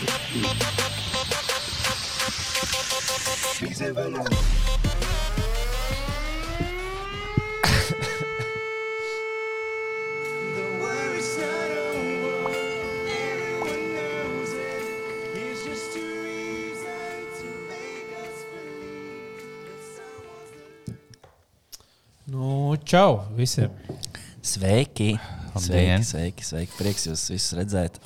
The worries not over. Everyone knows it. It's just a reason to make us believe that someone's the Nu, čau visiem! Sveiki! Labdien. Sveiki, sveiki, sveiki! Prieks jūs visus redzēt.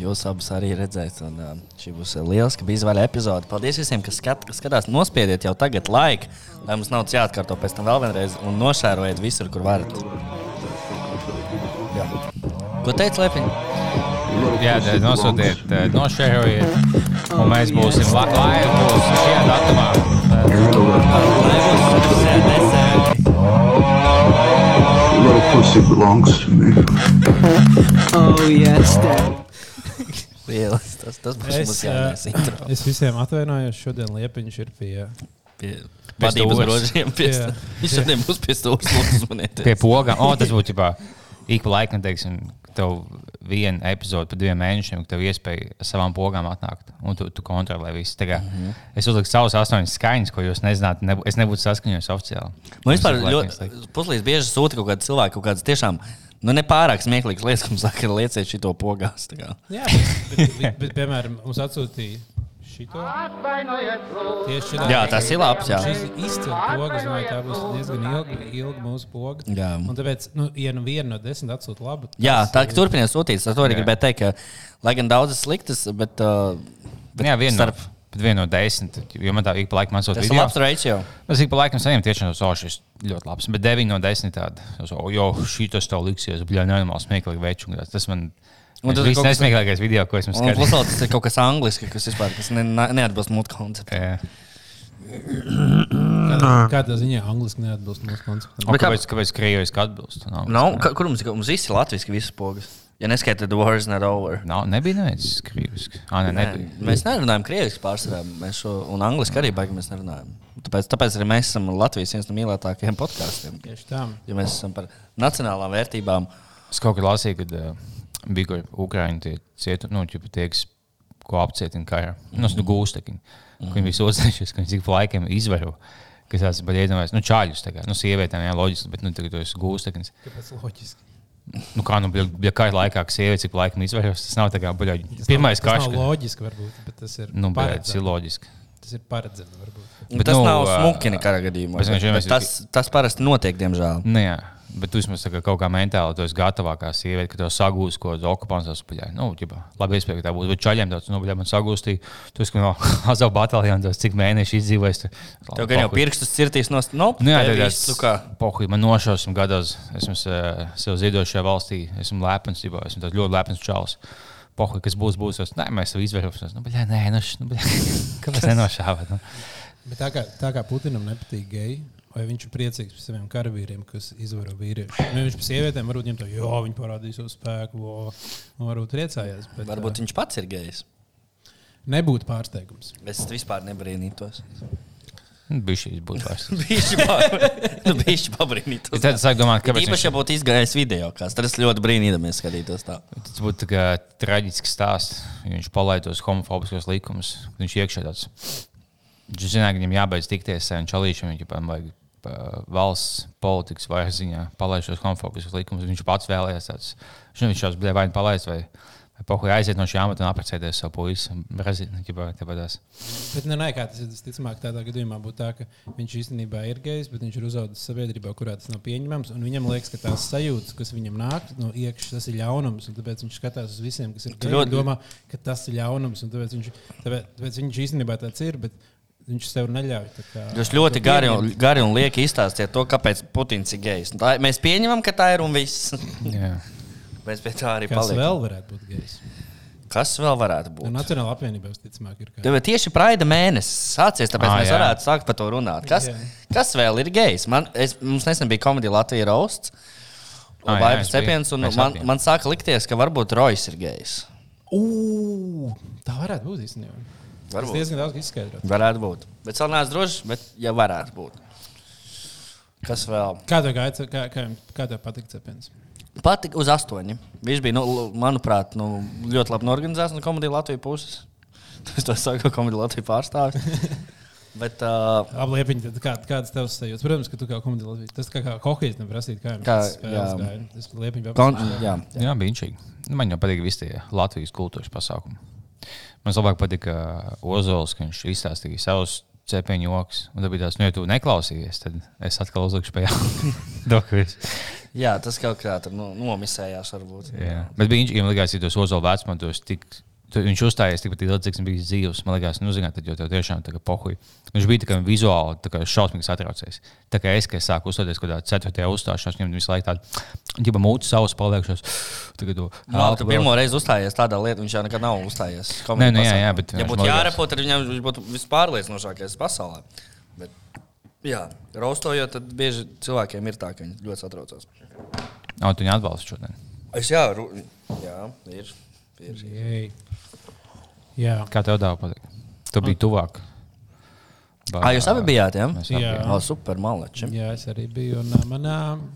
Jūs abus arī redzēt. Un, uh, šī būs liela izvēle epizode. Paldies visiem, kas skat, skatās. Nospiediet jau tagad laiku, lai mums nav jāatkārto pēc tam vēl vienreiz. Un nošērojiet visur, kur varat. Jā. Ko teica Lepiņa? Jā, tad nosūtiet, eh, nošērojiet, un mēs būsim la- live būs šajā datumā. Little pussy belongs to me. Oh, yes, Dad. Lielas. Tas, tas būs Es, mums jānēs es visiem atvainojos. Šodien Liepiņš ir pie. Pie vadības grožiem. Viņš šodien būs pie stūres. Pie pogām, oh, tas būtu jau ik pa laikam, teiksim, tev viena epizode par diviem mēnešiem, ka tev iespēja ar savām pogām atnākt, un tu, tu kontrolē visu. Tā kā Mhm. mm -hmm. Es uzliku savus astoņus skaņus, ko jūs nezināt, nebū, es nebūtu saskaņojis oficiāli. Man vispār ļoti puslīdz bieži sūta kaut kāda cilvēka, kaut kādas tiešām nu, nepārāk smieklīgas lietas, kas man saka, lieciet šito pogās. Jā, bet, bet, bet piemēram, mums atsūtīja šito. Tieši šitā. Jā, tas ir labs, jā. Šis izcils pogas, vai tā būs diezgan ilga, ilga mūsu poga. Jā. Un tāpēc, nu, ja nu viena no desmit atsūta labu, Jā, tā ir- kā turpiniet sūtīt. Es to arī Jā. gribēju teikt, ka, lai gan daudzas sliktas, bet, uh, bet Jā, viena starp. No, bet viena no desmit, jo man tā ik pa laikam atsūta Tas ir labs ratio. Es ik pa laikam saņemu tiešām to šis ļoti labs, bet 9 no 10 tādu, jo šī tas tev liksies, bļā, nenormāli smieklīgi veču. Tas man. Un tas tas ir kas- nesmieklīgākais video, ko esmu plus skatījis. vēl tas ir kaut kas angliski, kas vispār kas ne, ne- neatbilst mūsu konceptam. Kādā ziņā angliski neatbilst mūsu konceptam. Kāpēc, kāpēc krieviski atbilst? Nav, ka, kur mums? Mums viss ir latviešu, visas pogas. Ja neskaitāt, the war is not over. nav, nebija neviens krieviski. Ah, ne, Nē, nebija. mēs nerunājam krieviski pārsvarā. Mēs šo, un angliski arī baigi mēs nerunājam. Tāpēc, tāpēc arī mēs esam Latvijas viens no mīļākākajiem podkāstiem. Tieši tā. Ja mēs esam par nacionālām vērtībām. Es kaut kad lasīju, kad uh, bija kaut kāda Ukrāņu tie cietu, nu, tie, kas, ko apcietina karā. Nu, tas ir gūstekņi. Viņi bija sūdzējušies, ka viņi cik pa laikam izvairo. Kas bija iedomājies, nu, čāļus tagad, nu, sievietēm, jā, loģiski, bet, nu, tagad tu esi gūsteknis. Kāpēc loģiski? Nu, kā, nu, bija kā laikā, ka sieviete cik laikam izvairos, tas nav tā kā, Tas pirmais nav, tas karš. nav loģiski, varbūt, bet tas ir. Nu, bet tas ir loģiski. Tas ir paredzami, varbūt. Bet, Bet, tas nu, nav smuki nekādā gadījumā. bet Bet, bet tas, tas parasti notiek, diemžēl. Nu, jā, bet tu vismaz kā kaut kā mentāli tu esi gatavākā sieviete, ka tev sagūst kāda okupācijas paļāja. Nu, ģibā, labi, iespēja, ka tā būs. Bet čaļiem tāds, nu, bļā, man sagūstīja. Tu esi no Azav bataljonas, cik mēneši izdzīvojis. Tev gan jau pirkstus cirtīs no nu, Nu, jā, tev tā tu kā. ir. Pohuj, man nošausim gados. Esmu uh, sev ziedošajā valstī. Esmu lepns, ģibā, esmu tāds ļoti lepns čalis. Pohuj, kas būs, būs. Es, nē, mēs jau izvērsim. Nu, bļā, nē, nu, š- nu, bļā, kāpēc nenošāvat? Nu? Bet tā kā, tā kā Putinam nepatīk geji, vai viņš ir priecīgs par saviem karavīriem, kas izvaro vīriešus? Nu, viņš par sievietēm varbūt viņam to, jo viņi parādīs savu spēku, o, un varbūt priecājās. Bet, Varbūt viņš pats ir gejs. nebūtu pārsteigums. Es vispār nebrīnītos. Bija šīs būtu pa- nu, bišķi pabrīnītos. Tad es domāt, kāpēc. Īpaši, ja būtu izgājis video, kas tad es ļoti brīnīdamies skatītos tā. Tas būtu tā traģisks stāsts. ja Viņš palaid tos homofobiskos likumus. Viņš iekšā tāds. Viņš zināja, ka viņam jābeidz tikties ar saviem čalīšiem. Viņam vajag valsts politikas vai ziņā palaist šos homofobiskos likumus. Viņš pats vēlējās tāds. Viņš viņš šos bija vai nu palaist vai, vai pohuļ aiziet no šī amata un apprecēties savu puisi. Brazīlijā. Bet ne, ne, kā tas ir. Visticamāk, tādā gadījumā būtu tā, ka viņš īstenībā ir gejs, bet viņš ir uzaugusi sabiedrībā, kurā tas nav pieņemams. un Viņam liekas, ka tās sajūtas, kas viņam nāk no iekšas, tas ir ļaunums. un Tāpēc viņš skatās uz visiem, kas ir geji, ļoti- domā, ka tas ir ļaunums. un Tāpēc viņš, tāpēc, tāpēc viņš īstenībā tāds ir. bet Viņš sev neļauj. kā Jūs ļoti gari un, gari un lieki izstāstījāt to, kāpēc Putins ir gejs. Un Tā, mēs pieņemam, ka tā ir un viss. Mēs pie tā arī Kas paliekam. vēl varētu būt gejs? Kas vēl varētu Nu, būt? Nacionāla apvienība, visticamāk, ir. Kā... Tev ir tieši praida mēnesis sācies, tāpēc Ā, mēs jā. varētu sākt par to runāt. Kas, Jā. kas vēl ir gejs? Man, es, mums nesen bija komēdija Latvijas Rosts. Ā, jā, Vai es biju. cepiens, un man, abi. man sāka likties, ka varbūt Rojas ir gejs. Ū, tā varētu būt īstenībā. Tas Varbūt. diezgan daudz izskaidrot. Varētu būt. Bet vēl neesmu drošs, bet ja varētu būt. Kas vēl? Kā tev gāja? Kā, kā, kā tev patīk cepiens? Patika uz astoņi. Viņš bija, nu, manuprāt, nu, ļoti labi norganizēts no komēdijas Latvijas puses. Es to saku, ka komēdija Latvijas pārstāvis. Bet, uh, Apliepiņi, tad kā, kādas tavas sajūtas? Protams, ka tu kā komandieris, tas kā, kā hokejs neprasīt, kā jums Kā, tas jā. Tas liepiņi kon, paprasīt. jā, Jā, bija inčīgi. Nu, Man jau patīk visi tie Latvijas kultūras pasākumi. Man labāk patika Ozols, ka viņš izstāstīja savus cepiņu joks. Un tad bija tāds, nu, ja tu neklausījies, tad es atkal uzlikšu pie jauna. jā, tas kaut kā tur nu, nomisējās. Varbūt. Jā. Bet bija viņš, man liekas, ja tos Ozola vecumos tik. Tu- Viņš uzstājās tikpat ilgi, cik viņš bija dzīves. Man liekas, nu, zināt, tad jau tiešām tā kā pohuļ. Viņš bija kā vizuāli tā kā šausmīgi satraucies. Tā kā es, kad es sāku uzstāties kaut kādā ceturtajā uzstāšanās, viņam visu laiku tādu, ģipa mūtu savus paliekšos. Tagad tu Nu, tu pirmo reizi uzstājies tādā lietā, viņš jau nekad nav uzstājies. Nē, nu, jā, jā, bet ja būtu jārepo, tad viņam viņš būtu vispārliecinošākais pasaulē. Bet, jā, raustojot, tad bieži cilvēkiem ir tā, ka viņi ļoti satraucās. Nav tu viņu atbalstu šodien. Es jā, ru, jā ir. Ir. Jej. Jā, Kā tev dāvā patīk? Tu biji tuvāk. Ah, jūs abi bijāt, jā? Abi Jā. bijām. O, super maleči. jā, es arī biju. Un, man,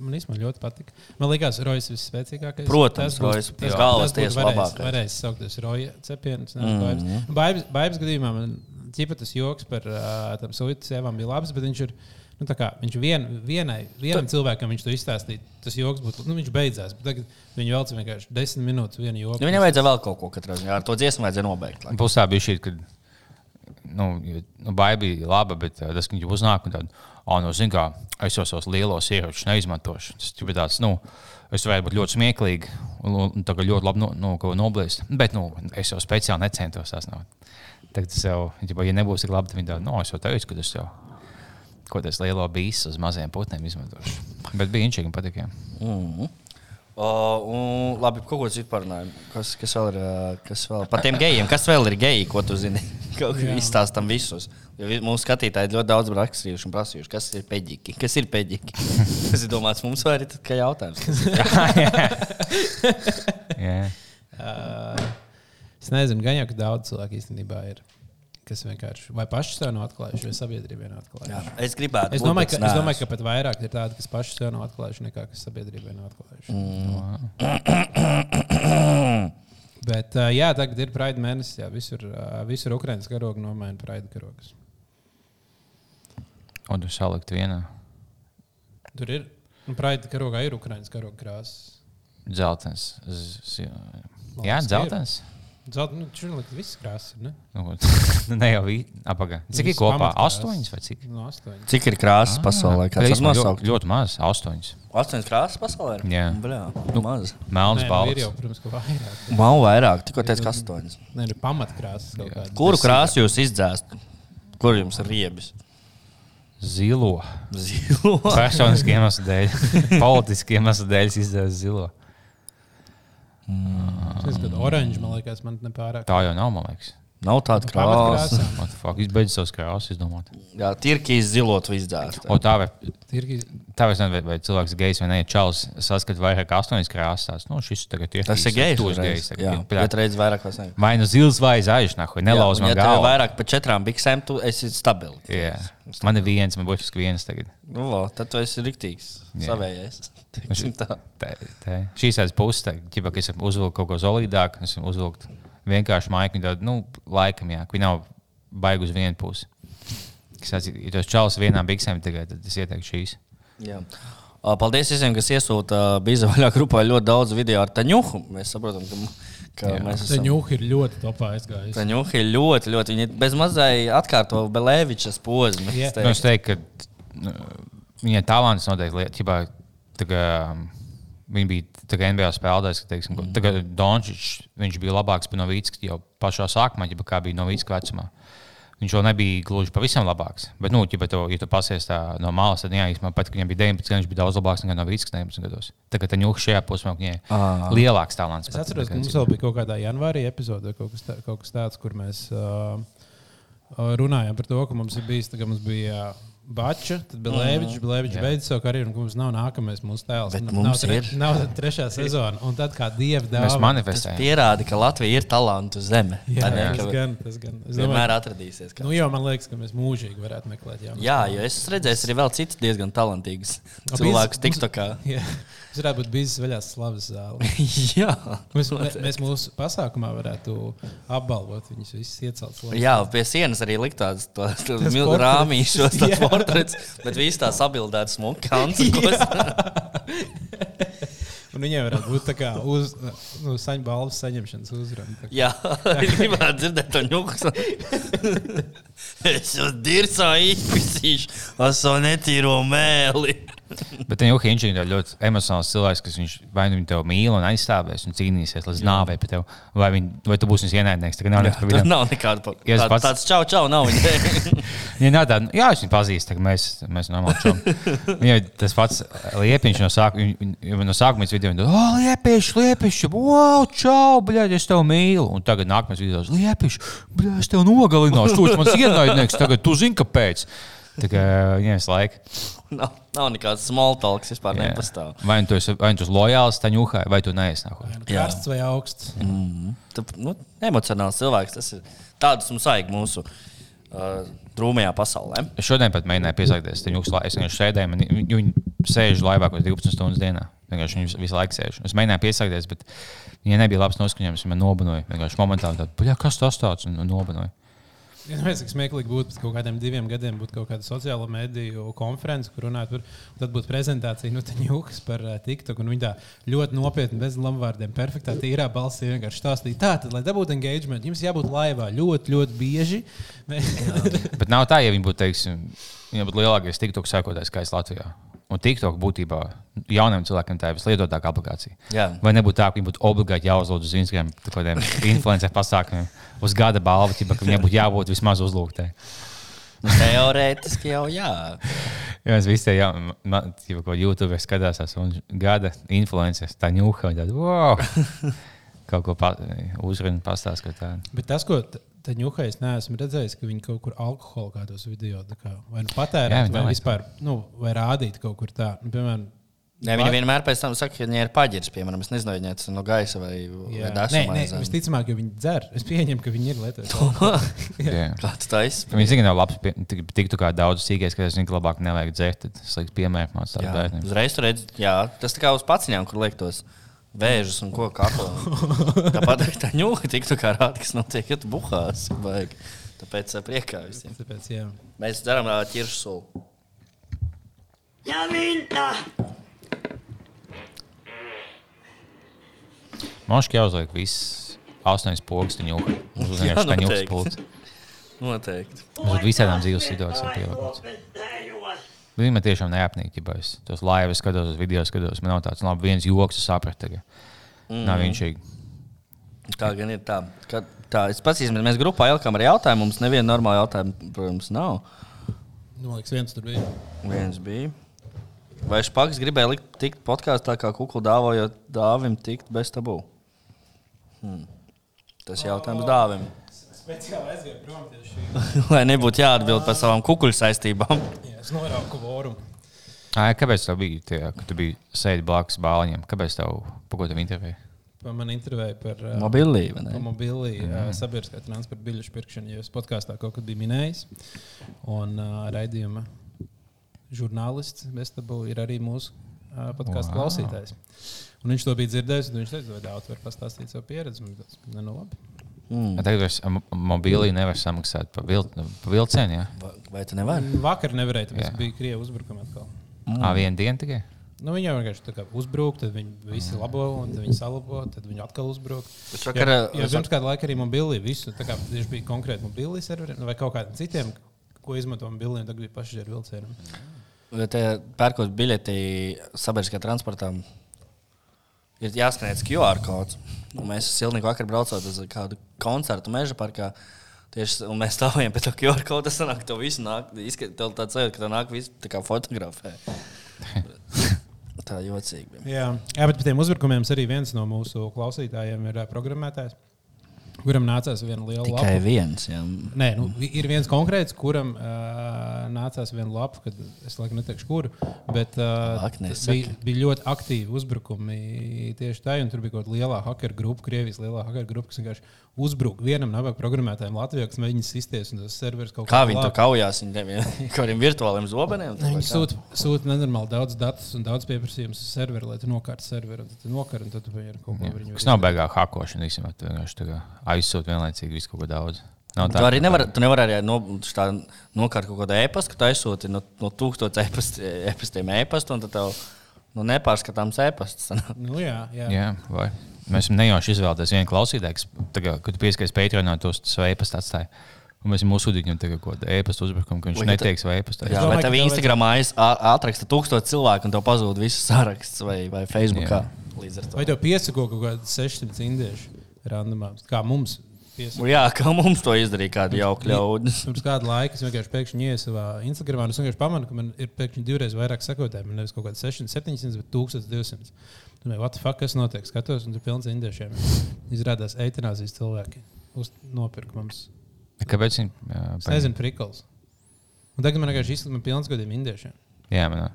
man īstenībā ļoti patika. Man liekas, Rojas ir visspēcīgākais. Protams, Rojas, tas- galvas tas būtu tiesa varējis- labākais. Varēs saukties Roja cepiens. Mhm. Baibas, baibas gadījumā man ķipa tas joks par uh, tam sūtītas sievām bija labs, bet viņš ir. Nu, viņš vien, vienai, vienam cilvēkam viņš to izstāstīja, tas joks būtu. Nu, viņš beidzās. bet Tagad viņi velc vienkārši desmit minūtes vienu joku. Nu, viņam vajadzēja vēl kaut ko katrā ziņā. Ar to dziesmu vajadzēja nobeigt. laikam. Plus tā bija šī, ka nu, jo, nu, baigta bija laba, bet uh, tas, ka viņi uznāk un tādu, ah, no, zin kā, es jau savus lielos ieročus neizmantošu. Tas bija tāds, nu, es varētu būt ļoti smieklīgi un, un tā ļoti labi no, nu, ko noblēst. Bet nu, es jau speciāli necentos nav. Tagad jau, ja, ja nebūs tik labi, tad viņi tādu, no, es jau teicu, ka tas jau. Ko tas lielo bīsu uz maziem putniem izmantošu. Bet bija inčīgi un patīk. jā. Mhm. O, un, labi, ko citu parunājam. Kas, kas vēl ir? ā, Kas vēl? Par tiem gejiem. Kas vēl ir geji, ko tu zini? Jā. izstāstam visus. Jo mūsu skatītāji ļoti daudz rakstījuši un prasījuši, kas ir peģiki. Kas ir peģiki? Tas ir domāts mums vai arī tikai jautājums. kas ir? Jā. Uh, es nezinu, gan jau, ka daudz cilvēku īstenībā ir. Kas vienkārši vai paši sev nav atklājuši, vai sabiedrībai nav atklājuši. Jā, es gribētu. Es domāju, ka, es domāju, ka pat vairāk ir tādi, kas paši sev nav atklājuši, nekā kas sabiedrībai nav atklājuši. Mm. Bet, uh, jā, tagad ir Pride mēnesis. Jā, visur, uh, visur Ukraiņas karoga nomaina Pride karogas. Un tu salikt vienā Tur ir. Nu, Pride karogā ir Ukraiņas karoga krāsas. dzeltens. z- z- Jā, dzeltens. Zelt, nu, visas krāsas. ir, Ne? Nu, ne jau apakā. Cik ir kopā? Astoņas vai cik? No astoņi. Cik ir krāsas pasaulē? Kāds tas Īstenībā nosaukt? ļoti, ļoti maz. Astoņas. Astoņas krāsas pasaulē? ir? Jā. Bļā, nu, maz. Melns nu, ir balts. jau, protams, ka vairāk. Nav vairāk, tikko teicu, ka astoņas. Nē, ir pamatkrāsas kaut kādas. Kuru krāsu jūs izdzēst? Kur jums ir riebis? Zilo. Zilo. Personiskiem iemeslu dēļ. Politiskiem iemeslu dēļ izdevās zilo. Es domāju, ka oranžs man liekas, man nepārāk. Tā jau nav, man liekas. Nav tāda krāsa. The fuck? Izbeidz savus krāsas, izdomāt. Jā, tirkīs zilot izdzēst. O, tā vai, Tirgi, tā vai, vai, vai cilvēks ir gejs vai nē, čels saskat vairāk kā astoņas krāsas. Nu, šis tagad ir Tas ir gejs. Tu esi uzreiz. gejs. Jā, bet reizes vairāk vai ne? Vai nu zils vai zaļš, nahu, nelauz man Ja tev ir vairāk par četrām biksēm, tu esi stabils. Jā. Man ir viens, man būs viens tagad. Nu, vo, tad tu esi riktīgs. Savējais. Teiksim tā. Tā, tā. Šīs aiz puses, ka es uzvilku kaut ko solidāku, es uzvilku vienkārši maiku, tāda, nu, laikam, jā, ka viņa nav baigusi uz vienu pusi. Kas ja tos čalis vienā biksēm tagad, tad es ieteiktu šīs. Jā. Paldies visiem, kas iesūta bija vaļā grupā ļoti daudz video ar Taņuhu. Mēs saprotam, ka, ka Jā. mēs Tā esam. ņūka ir ļoti topā aizgājusi. Taņuhi ir ļoti, ļoti. Viņi bez mazai atkārto Belēvičas. Jā. es Nu, es teiktu. teiktu, ka nu, viņai talants noteikti lieta. Tā um, Viņa bija tā NBA spēlētājs, ka, teiksim, mm. tagad Dončits, viņš bija labāks par Novītsku jau pašā sākumā, ja kā bija Novītska vecumā. Viņš jau nebija gluži pavisam labāks. Bet, nu, ja tu, ja tu pasies tā no malas, tad, jā, īstenībā pat, ka viņam bija 19, gadi, viņš bija daudz labāks nekā Novītskas 19 gados. Tagad tā ņūka šajā posmā, ka viņai Ā. lielāks talants. Es pat, atceros, tā ka mums vēl bija kaut kādā janvārī epizode, kaut kas, tā, kaut kas tāds, kur mēs uh, runājām par to, ka mums ir bijis, tagad mums bija uh, Bača, tad bija Lēvičs, Lēvičs Jā. beidz savu karjeru, un mums nav nākamais mūsu tēls. Bet Nav- mums nav, tre, ir. nav trešā sezona, un tad kā dieva dāvana. Mēs Tas manifestējam. pierāda, ka Latvija ir talantu zeme. Jā, ne, jā, tas gan, tas gan. Es Vienmēr atradīsies. Kā. nu, jau man liekas, ka mēs mūžīgi varētu meklēt jaunu. Jā, jo es redzēju arī vēl citus diezgan talantīgus cilvēkus. TikTokā. Jā. Tas varētu būt bijis vaļās slavas zāle. Jā. Mēs, mē- mēs mūsu pasākumā varētu apbalvot viņus visus iecelt. slavas. Jā, pie sienas arī likt tādas rāmīšos, portrets, bet viss tās apbildētas smukas. Un viņiem varētu būt tā kā uz, nu, saņem balvas saņemšanas uzruna. Jā, gribētu dzirdēt to ņūku. es jau dirzā izpisīšu, aso netīro mēli. Bet viņa Hinčs ir ļoti emocionāls cilvēks, kas viņš vai nu tevi mīl un aizstāvēs un cīnīsies līdz nāvei par tevi, vai, viņ, vai tu būsi viņas ienaidnieks. Tā nav nekas par viņu. nav nekāda pa- Ja es tāda- pats- tāds čau, čau, nav viņa. Ja nav tāda, jā, es viņu pazīstu, tā mēs, mēs normāli čom. Viņai tas pats liepiņš no sākuma, no sākuma video, teica, oh, liepiņš, liepiņš, wow, čau, bļaļ, es tev mīlu. Un tagad nākamais video, liepiņš, bļaļ, es tev nogalināšu, tu esi mans ienaidnieks, tagad tu zini, kāpēc. Tā kā visu laiku. nav, nav nekāds small talks, vispār Jā. nepastāv. Vai tu esi, vai tu esi lojāls taņuhai, vai tu neesi nākotnē. Vai nu Jā. Karsts vai augsts. Tu, nu, emocionāls cilvēks. Tas ir tāds mums vajag mūsu uh, drūmajā pasaulē. Es šodien pat mēģināju uzklāju, es vienkārši sēdēju, man, viņi, viņi sēž laivā kaut kādas 12 stundas dienā. Vienkārši viņi visu laiku sēž. Es mēģināju piesaistīties, bet viņai nebija labs noskaņojums. Viņa nobanoja. Vienkārši momentāli tādu, "Bļa, kas tas tāds nobanoja. Ja mēs cik smieklīgi būtu pēc kaut kādiem diviem gadiem, būtu kaut kāda sociāla mediju konference, kur runātu par, tad būtu prezentācija no Taņūkas par uh, TikTok. un Viņi tā ļoti nopietni, bez lamuvārdiem, perfektā, tīrā balsī vienkārši stāstīja. Tā tad, lai dabūtu engagement, jums jābūt laivā ļoti, ļoti bieži. Bet nav tā, ja viņi būtu, teiksim, viņa būtu lielākais TikTok sekotājs kā es Latvijā. Un TikTok būtībā jauniem cilvēkiem tā ir vislietotākā aplikācija. Jā. Vai nebūtu tā, ka viņi būtu obligāti jāuzlūdz uz Instagram kaut kādiem influencer pasākumiem, uz gada balvu, ka viņiem būtu jābūt vismaz uzlūgtē. Nu, teorētiski jau jā. Jā, es visi tie jau, jau ko YouTube skatās, un gada influenceris tā ņūka, wow! Kaut ko pa, uzrunāt, pastāstīt, kā tādu. Bet tas, ko Taņūkai es neesmu redzējis, ka viņi kaut kur alkoholu kādos video kā, vai nu patērēt, Jā, vai vispār, nu, vai rādīt kaut kur tā. Nu, piemēram, Nē, viņa vienmēr pēc tam saka, ka viņai ir paģirs, piemēram, es nezinu, vai viņai tas ir no gaisa vai, vai nē, nē, visticamāk, jo viņi dzer. Es pieņemu, ka viņi ir lietojuši. Jā. Kāds tā ir? Viņi zina, ka nav labs. Tiktu kā daudz sīkais, ka es zinu, ka labāk nevajag dzert. tad Slikts piemērs mācīt tādu Jā, bērnu. uzreiz tur redz, jā, tas tā kā uz paciņām, kur liek tos vēžus un ko kaklu. Tāpat arī tā ņūka tiktu kā rāda, kas notiek, ja tu buhās. Vajag. Tāpēc ā, priekā visiem. Tāpēc, jā. Mēs ā, ķiršu sulu. Man šķiet, jāuzliek viss astoņas pogas, un jau uz Jā, vienkārši tā ņūkas noteikti. Mums ir visādām dzīves situācijām pielāgots. Viņi man tiešām neapnīk, ja es tos laivas skatos, uz video skatos. Man nav tāds, labi, viens joks, es sapratu. tagad. Nav viņš šī. Tā gan ir tā. Ka, tā es pats izmēģināju, mēs grupā ieliekam arī jautājumu. Mums neviena normāla jautājuma, protams, nav. Nu, liekas, viens tur bija. Viens bija. Vai Špaks gribēja likt tikt podkāstā, kā kuklu dāvājot dāvim tikt bez tabū? Hmm. Tas jautājums dāvim. Speciāli aizgāju prom tieši šī. Lai nebūtu jāatbild par savām kukuļu saistībām. Jā, es norauku vorumu. Ai, kāpēc tev bija tie, ka tu biji sēdi blakus bāliņiem? Kāpēc tev pagotam interviju? Man intervēja par uh, Mobilī, vai par ne? mobili uh, sabiedriskā transporta biļešu pirkšanu, jo es podkāstā kaut kad biju minējis. Un uh, raidījuma žurnālists Vestabu ir arī mūsu uh, podkāstu Wow. klausītājs. Un viņš to bija dzirdējis, un viņš teica, vai daudz var pastāstīt savu pieredzi. Tas, Ne, nu labi. Mm. Tagad vairs am- mobīlī nevar samaksāt par vil, pa vilcienu. Ja? Va- Vai tu nevari? Vakar nevarēja, Jā. bija Krievijas uzbrukuma atkal. Mm. À, vienu dienu tikai. Nu, viņi jau vienkārši tā kā uzbrūk, tad viņi visi labo, un tad viņi salabo, tad viņi atkal uzbrūk. Es Jā, vakar, jā, es pirms kāda laika arī mobilī visu, tā kā tieši bija konkrēti mobilī serveri vai kaut kādiem citiem, ko izmanto mobilī, un tagad bija pasažieru vilcienam. Ja te pērkot biļeti sabiedriskajā transportā, ir jāskanēts QR kods. Un mēs silnīgi vakar braucot uz kādu koncertu meža parkā. Tieši, un mēs stāvējām pie tā QR koda. Tas nāk, to visu nāk. Izskat, tev tāds sajūta, ka tā nāk visu tā kā fotografē. tā jocīgi bija. Jā, jā bet par tiem uzbrukumiem arī viens no mūsu klausītājiem ir programmētājs. Kuram nācās viena liela Tikai lapa. viens. Jā. Nē, nu, ir viens konkrēts, kuram uh, nācās viena lapa, kad es laikam neteikšu, kuru. Bet uh, bija, bija ļoti aktīvi uzbrukumi tieši tā, un tur bija kaut kāda liela hacker grupa, Krievijas lielā hacker grupa, kas vienkārši uzbruka vienam nabaga programmētājam Latvijā, kas mēģina sisties, un tas serveris kaut Kā kā viņi to kaujās? Viņi tiem kaut kādiem virtuāliem zobeniem? Viņi sūta, sūta nenormāli daudz datus un daudz pieprasījumus uz serveri, lai tu nokārtu serveri. Un tad tu nokari, un tad tu viņu kaut ko viņu Tas nav beigās hakošana. īstenībā, Tā aizsūti vienlaicīgi visu kaut ko daudz. Nav Tu arī nevari, tu nevari arī no, tā nokārt kaut kādu e-pastu, ka tu aizsūti no, no tūkstošiem e-past, e-pastiem e-pastu, un tad tev nu, nepārskatāms e-pasts. Nu, jā, jā. Jā, vai. Mēs esam nejauši izvēlēties vienu klausītāju, kad tu pieskaries Patreonā, tos savu e-pastu atstāja. Un mēs esam uzsūtījuši viņam tagad kaut kādu e-pastu uzbrukumu, ka viņš Vai, ka neteiks vai e-pastu. Jā, vai tev ā- atraksta tūkstoši cilvēku, un tev pazūd viss saraksts, vai, vai Facebookā. Vai tev piesako kaut kādi 600 indieši randomā? Kā mums piesako? Nu Jā, kā mums to izdarīja, kādi jauki ļaudži. Pirms kāda laika es vienkārši pēkšņi ienāku savā Instagramā, un es vienkārši pamanu, ka man ir pēkšņi divreiz vairāk sekotāju. Man nevis kaut kāda 600, 700, bet 1200. Domāju, what the fuck, kas notiek? Skatos, un tur pilns indiešiem. Izrādās eitanāzijas cilvēki. Uz nopirka mums. Kāpēc viņi? Jā, Es nezinu, prikals. Un tagad man vienkārši izsludina pilns gadiem indiešiem. Jā, man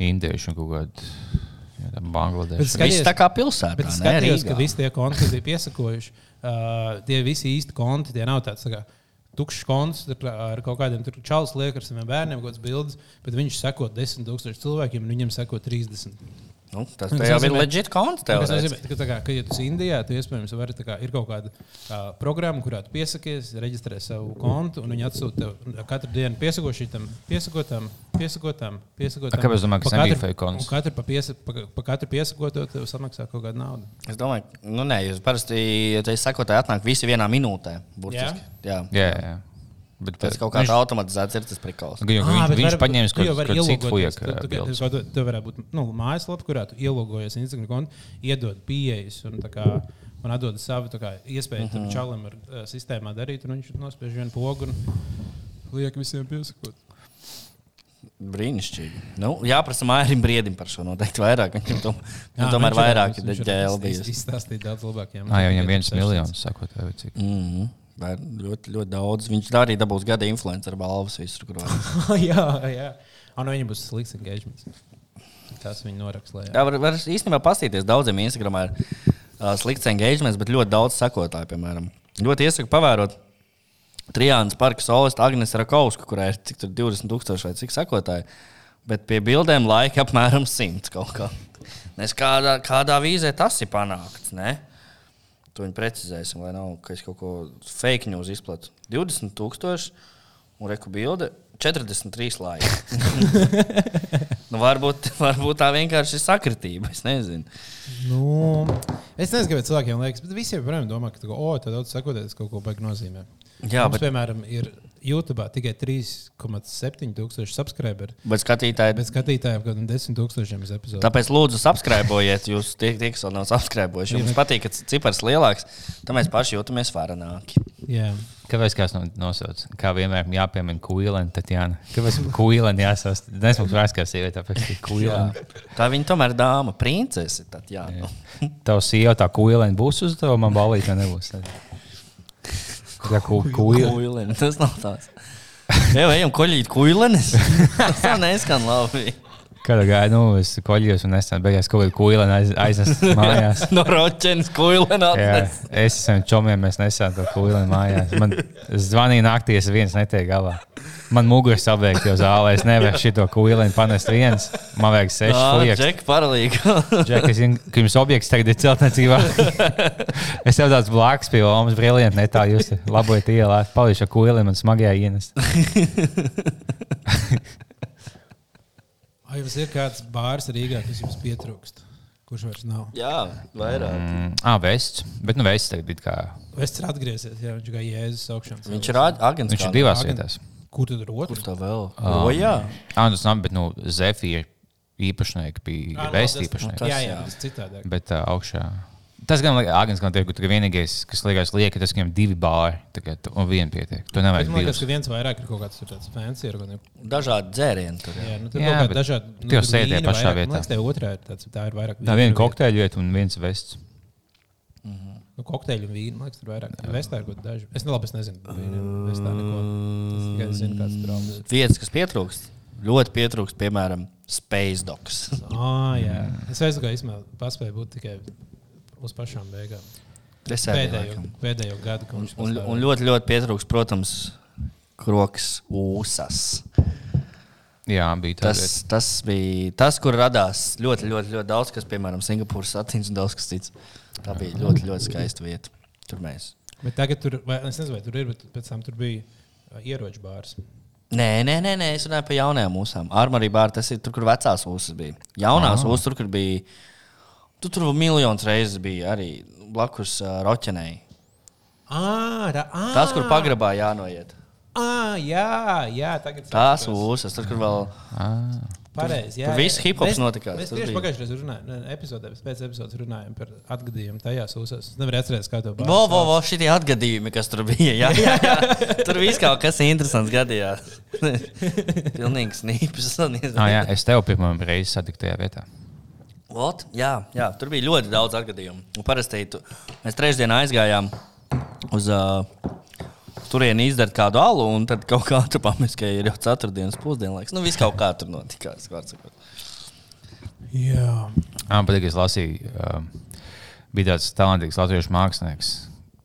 indieši un kaut kādi skaties- Viss tā kā pilsētā. Bet es skatījos, ka visi tie konti, kas bija piesakojuši, uh, tie visi īsti konti, tie nav tāds. Tā kā, Tukšs konts tur ar kaut kādiem čalis liek ar saviem bērniem, kaut kādas bildes, bet viņš seko 10,000 cilvēkiem, un viņiem seko 30. Nu, tas Nu, jau ir nozīmē- leģit nozīmē, ka, tā kā, ka, ja tu esi Indijā, tu iespējams vari, kā, ir kaut kāda uh, programma, kurā tu piesakies, reģistrē savu kontu, un viņi atsūta tev katru dienu piesako šitam, piesakotam, piesakotam, piesakotam. A, kāpēc es domāju, ka tas katru- fake konts? Katru pa, piesa, pa, pa katru piesakoto tev samaksā kaut kāda nauda. Es domāju, nu, nē, jūs parasti, ja te sakotāji atnāk visi vienā minūtē. Burtiski. Jā. Jā, jā. Bet Tas eh, kaut kāds viņš- automatizēts ir tas prikals. Ā, viņš, bet viņš var- paņēma kaut kādu citu tu- Tev varētu būt nu, mājaslapa, kurā tu ielogojies Instagram kontu, iedod pieejas un, tā kā, un atdod savu tā kā, iespēju tam Mhm. čalam ar uh, sistēmā darīt. un Viņš nospiež vienu pogu un liek visiem piesakot. Brīnišķīgi. Nu, jāprasa Mairim Briedim par šo noteikti vairāk. Viņam tom, viņam tomēr vairāk ir ģēl bijis. izstāstīt daudz labāk. jā. Viņam viens miljons, sakot, vai cik. Mm -hmm. Ļoti, ļoti daudz. Viņš arī dabūs gada influencer balvas visur, kur var. jā, jā. Un viņam būs slikts engagements. Tas viņa noraksta. lai- Jā, var, var īstenībā paskatīties. Daudziem Instagramā ir uh, slikts engagements, bet ļoti daudz sekotāju, piemēram. Ļoti iesaku pavērot Trijānas parka solistu Agnēs Rakovsku, kurai ir cik tur 20,000 vai cik sekotāji. Bet pie bildēm laika apmēram 100 kaut kā. Nes kādā, kādā vīzē tas ir panākts. Ne? To viņi precizēsim, lai nav ka kaut ko fake news izplatu. 20,000 un reku bilde 43 laika. nu, varbūt, varbūt tā vienkārši ir sakritība. Es nezinu. Nu, es nezinu, kāpēc cilvēkiem liekas, bet visiem, protams, domā, ka, oh, tā daudz sakoties kaut ko baigi nozīmē. Jā, Mums, bet, piemēram, ir YouTube tikai 3,7 tūkstoši subscriberi, bet skatītāji. bet skatītājiem kaut kādiem 10 tūkstošiem uz epizodu. Tāpēc, lūdzu, subscribējiet. Jūs tie, tie kas vēl nav subscribējuši. Jums patīk, ka cipars lielāks, tad mēs paši jūtamies varenāki. Jā. Kāpēc kāds no, nosauc? Kā vienmēr jāpiemina kuīlēna, tad jā. Kāpēc kuīlēna jāsauc? Nesmu vairs kā sieviete, tāpēc ka kuīlēna. Tā viņa tomēr dāma, princese. Tad, jā, jā. Tavs sieva tā kuīlēna būs uz tevi, man balīta nebūs. Tad. Kā ku, kuīlēna. Kuileni, tas nav tāds. Jā, ejam koļīt kuilenes. Tas tā neskan labi. Kāda gāja, nu, es koļījos un nesen beigās kaut kādu kuīlēnu aiz, aiznesu mājās. No roķenes atnes. es esmu čomiem, mēs nesām to kuīlēnu mājās. Man zvanīja naktī, es viens netiek galā. Man muguras sabēgt jau zālē, es nevaru šito kuīlēnu panest viens. Man vajag seši Jā, fujaks. Džek, paralīgi. Džek, es zinu, ka jums objekts tagad ir celtniecībā. es tev tāds blakus pie Omas brilliant, ne tā jūs labojat ielā. Palīdzu ar kuīlēm un smagajā ienest. Vai jums ir kāds bārs Rīgā, kas jums pietrūkst? Kurš vairs nav? Jā, vairāk. Mm, ah, vests. Bet nu vests tagad ir kā. Es ceru, atgriezies, jā, viņš kā Jēzus augšanas. Viņš ir ag- agents. Viņš ir divās Agent. vietās. Kur tad ir Kur otrs? tā vēl? Ah. O, jā. Ah, tas nav, bet nu, Zefija īpašnieki bija vests tas- īpašnieki. tas- Jā, jā, jā. tas citādāk. Bet uh, augšā. Tas gan agents, gan tie, ka vienīgais, kas liekas, lieka, tas, ka viņam divi bāri tagad, un viena pietiek. Tu nevajag Man liekas, ka viens vairāk ir kaut kāds tāds fancy. kādiem- Dažādi dzērieni tur. Jā. Nu, tur Jā, bet dažādi. nu, tu jau sēdi vīni pašā vairāk. vietā. Man liekas, tā otrā ir tāds, tā ir vairāk. Tā viena kokteļa vieta un viens vests. Nu, kokteļu un vīnu, man liekas, tur vairāk. Vestā ir kaut daži. Es ne, labi, es nezinu. Vestā neko. Es tikai zinu, kāds tur ir. Vietas, kas pietrūkst, ļoti pietrūkst, piemēram, Space Dogs. Ah, jā. Es aizgāju, ka īstenībā paspēju būt tikai uz pašām beigām. Es arī Pēdējo, pēdējo gadu, Un, un, un ļoti, ļoti pietrūkst, protams, kroks ūsas. Jā, bija tas. Tas, tas bija tas, kur radās ļoti, ļoti, ļoti daudz, kas, piemēram, Singapūras satīns un daudz kas cits. Tā bija ļoti, ļoti skaista vieta. Tur mēs. Bet tagad tur, vai, es nezinu, vai tur ir, bet pēc tam tur bija ā, ieroču bārs. Nē, nē, nē, nē, es runāju par jaunajām mūsām. Armārī bārā tas ir tur, kur vecās ūsas bija. Jaunās ūsas, tur, kur bija. Tu tur miljonus reizes bija arī blakus uh, roķenei. Ah, ah, Tas, kur pagrabā jānoiet. Ah, jā, jā, tagad Tās ūsas, tur, kur vēl. Pareizi. jā, tur viss hip-hops notikās, Mēs tieši bija. pagājušajā reizē runājām, ne, epizodē, pēc epizodes runājām par atgadījumu tajās uzsās. Es nevaru atcerēties, kā to Vo, vo, vo, šitie atgadījumi, kas tur bija. Jā, jā, jā. Tur viss kaut kas interesants gadījās. Pilnīgi snīpes. Ah, jā, es tev pirmo reizi satiku tajā vietā. Ot, jā, jā, tur bija ļoti daudz atgadījumu. Un Parasti tu, mēs trešdienā aizgājām uz uh, turieni izdarīt kādu alu, un tad kaut kā tur pamest, ka ir jau ceturtdienas pusdienlaiks. Nu, viss kaut kā tur notikās. Jā, Man patīk, ka es lasīju, um, bija tāds talantīgs latviešu mākslinieks.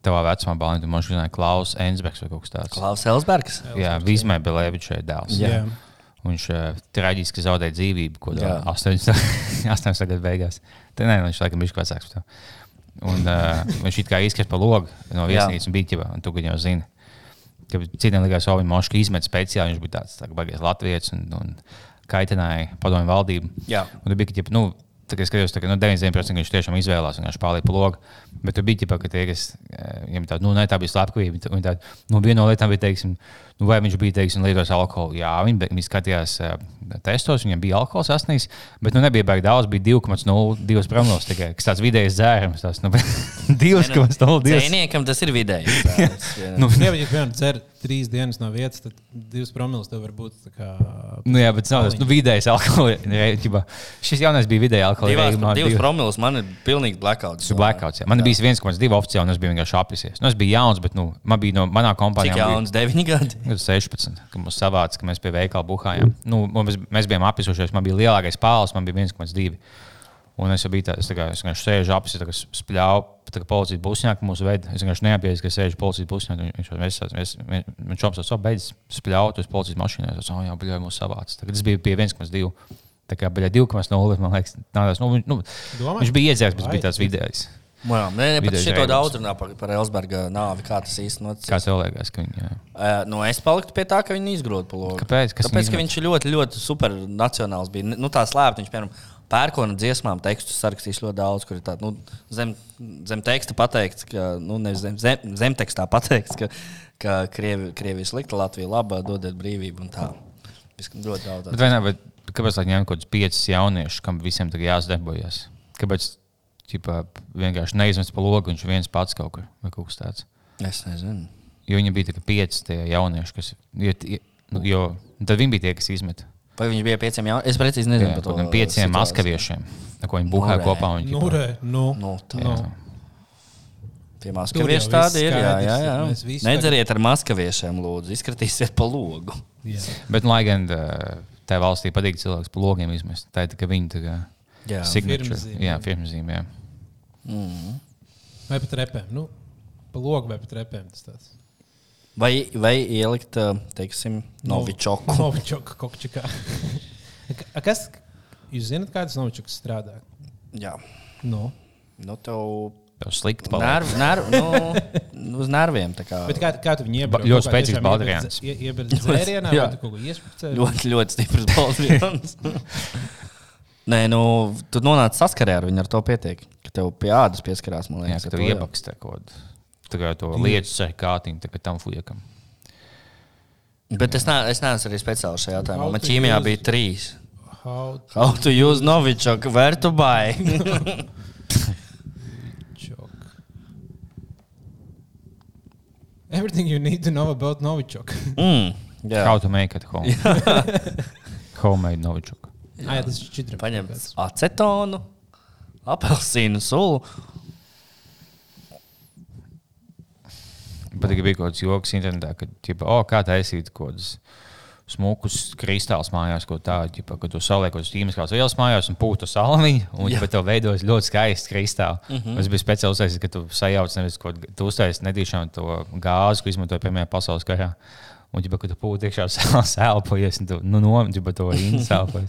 Tavā vecumā balīti, tu man šodien Klaus Ensbergs vai kaut kas tāds. Klaus Elsbergs. Jā, Vizmē Belēvičai dēls. jā. jā. Viņš uh, traģiski zaudēja dzīvību, ko Jā. 80. 80. gadu beigās. Te, nē, viņš laikam bija vecāks. par to. Un, uh, viņš it kā izkrīt pa logu no viesnīcas un bija ķipa, un tu jau zini. Citiem likās, ka viņš moškā izmet speciāli. Viņš bija tāds tā, baigais latvijas un, un kaitināja padomju valdību. Jā. Un tur bija, ka, nu, tā, es skatījos, tā, ka, nu, 90% viņš tiešām izvēlējās un viņš pārlīja pa logu. Bet tur bija ķipa, ka tie, kas, eh, viņiem tāda, nu, ne, tā bija slepkavība. un tāda, Nu, viena no lietām bija, teiksim, nu, vai viņš bija, teiksim, lietojis alkoholu. Jā, viņi, viņi skatījās uh, testos, viņam bija alkohols asnīs, bet nu, nebija baigi daudz, bija 2,02 promils tikai, kas tāds vidējs dzērums. Tas, nu, 2,02. Dzēniekam tas ir vidēji. Nu, Jā, bet, ja piemēram, dzer trīs dienas no vietas, tad divas promilus tev var būt tā kā. Nu, jā, bet tas nav tas nu, vidējais alkohols. Šis jaunais bija reibumā, divas divi- promilus man ir pilnīgi blackouts. Blackouts. Jā. Man bija 1,2 oficiāli, un es biju vienkārši apisies. Nu, es biju jauns, bet nu, man bija no manā kompānijā. Cik jauns? 9 gadi. Bija, 16, kad mums savāca, ka mēs pie veikala buhājām. Nu, mēs, mēs bijām apisušies, man bija lielākais pāles, man bija 1,2. Un es jau biju tāds, tā kā es vienkārši sēžu apsi, tā kā spļāvu, tā kā policijas busņāk mūsu veidā. Es vienkārši neapjēdzu, ka sēžu policijas busņāk. Viņš jau mēs, mēs, viņš šops jau beidz spļaut uz policijas mašīnā. Es jau, jā, bļauju, mūsu savāca. Tagad es biju pie 1,2. Tā kā bija 2,0. Man liekas, nādās, nu, viņš- nu, Domā? viņš bija iedzērs, bet Vai? bija tāds vidējs. Jā, nē, nē, pat šito daudz runā par, par Elsberga nāvi, kā tas īstenībā Kā noticis. tev liekas, ka viņi. Uh, nu, es paliktu pie tā, ka viņi izgrūda pa logu. Kāpēc? Kas Tāpēc, ka viņš ir ļoti, ļoti supernacionāls. Bija. Nu, tā slēpta, viņš, piemēram, pērkona dziesmām tekstus sarakstījis ļoti daudz, kur ir tāda nu, zem, zem teksta pateikts, ka, nu, nevis zem, zem, zem tekstā pateikts, ka, ka Krievi, Krievija slikta, Latvija laba, dodiet brīvību un tā. Ļoti daudz. Bet ne, bet kāpēc lai ņemtu kaut kādus piecus jauniešus, kam visiem tagad jāsadarbojas? Kāpēc ķipā, vienkārši neizmest pa logu, viņš viens pats kaut kur vai kaut kas tāds? Es nezinu. Jo viņi bija tikai pieci tie jaunieši, kas. Jo, tie- nu, jo, tad viņi bija tie, kas izmet. Vai viņš bija pieciem jauniešiem? Es precīzi nezinu Jā, par to. pieciem maskaviešiem, ko viņi buhāja Nu, kopā. Un, Nu, ķipā, re, nu, Nu, tā nu. ir. Tie maskavieši viss tādi ir. Jā, jā, jā. Nedzeriet ar maskaviešiem, lūdzu. Izskatīsiet pa logu. Jā. Bet, nu, lai gan ā, tajā valstī patīk cilvēks pa logiem izmest, tā ir tā, ka viņi tā kā Jā. signature. Firmazīme. Jā, firmazīme. Mm. Vai pat repēm? Nu, pa logu vai pat repēm tas tāds. Vai, vai ielikt, teiksim, novičoku? Novičoku kokčikā. A, Kas? Jūs zināt, kā tas novičoks strādā? Jā. Nu. Nu, tev Tev slikti paliek. nerv, nerv, nu, uz nerviem. tā Kā, Bet kā, kā tu viņu iebari? ļoti spēcīgs baldriāns. Iebari dzērienā, vai tu kaut ko iespricē? ļoti, ļoti stiprs balsts. Nē, nu, tu nonāc saskarē ar viņu, ar to pietiek. Ka tev pie ādas pieskarās, man Jā, liekas. ka ar tev to tā kaut kāda. Tā kā to lietu sēž kātiņu, tā kā tam fujekam. Bet es, ne, es neesmu arī speciāli šajā jautājumā. How Man to ķīmijā use- bija trīs. How How to use novičoku, where to buy? Novichok. Everything you need to know about Novichok. mm, jā, How to make it home. Homemade novičuk. Ah, jā, tas ir čitri. paņem acetonu, apelsīnu sulu. ka bija kaut kāds joks internetā, ka, ķipa, oh, kā taisīt kaut kādus smukus kristālus mājās, ko tādu, ķipa, ka tu saliek kaut kādas ķīmiskās vielas mājās un pūtu salmiņu, un ķipa, tev veidojas ļoti skaists kristāls. Mm -hmm. Es biju speciāli uztaisījis, ka tu sajauc nevis kaut ko, tu uztaisīji netīšām to gāzi, ko izmantoja Pirmajā pasaules karā. Un, ja tu pūti iekšā sēlpojies, un tu nu, nometi to īņķi.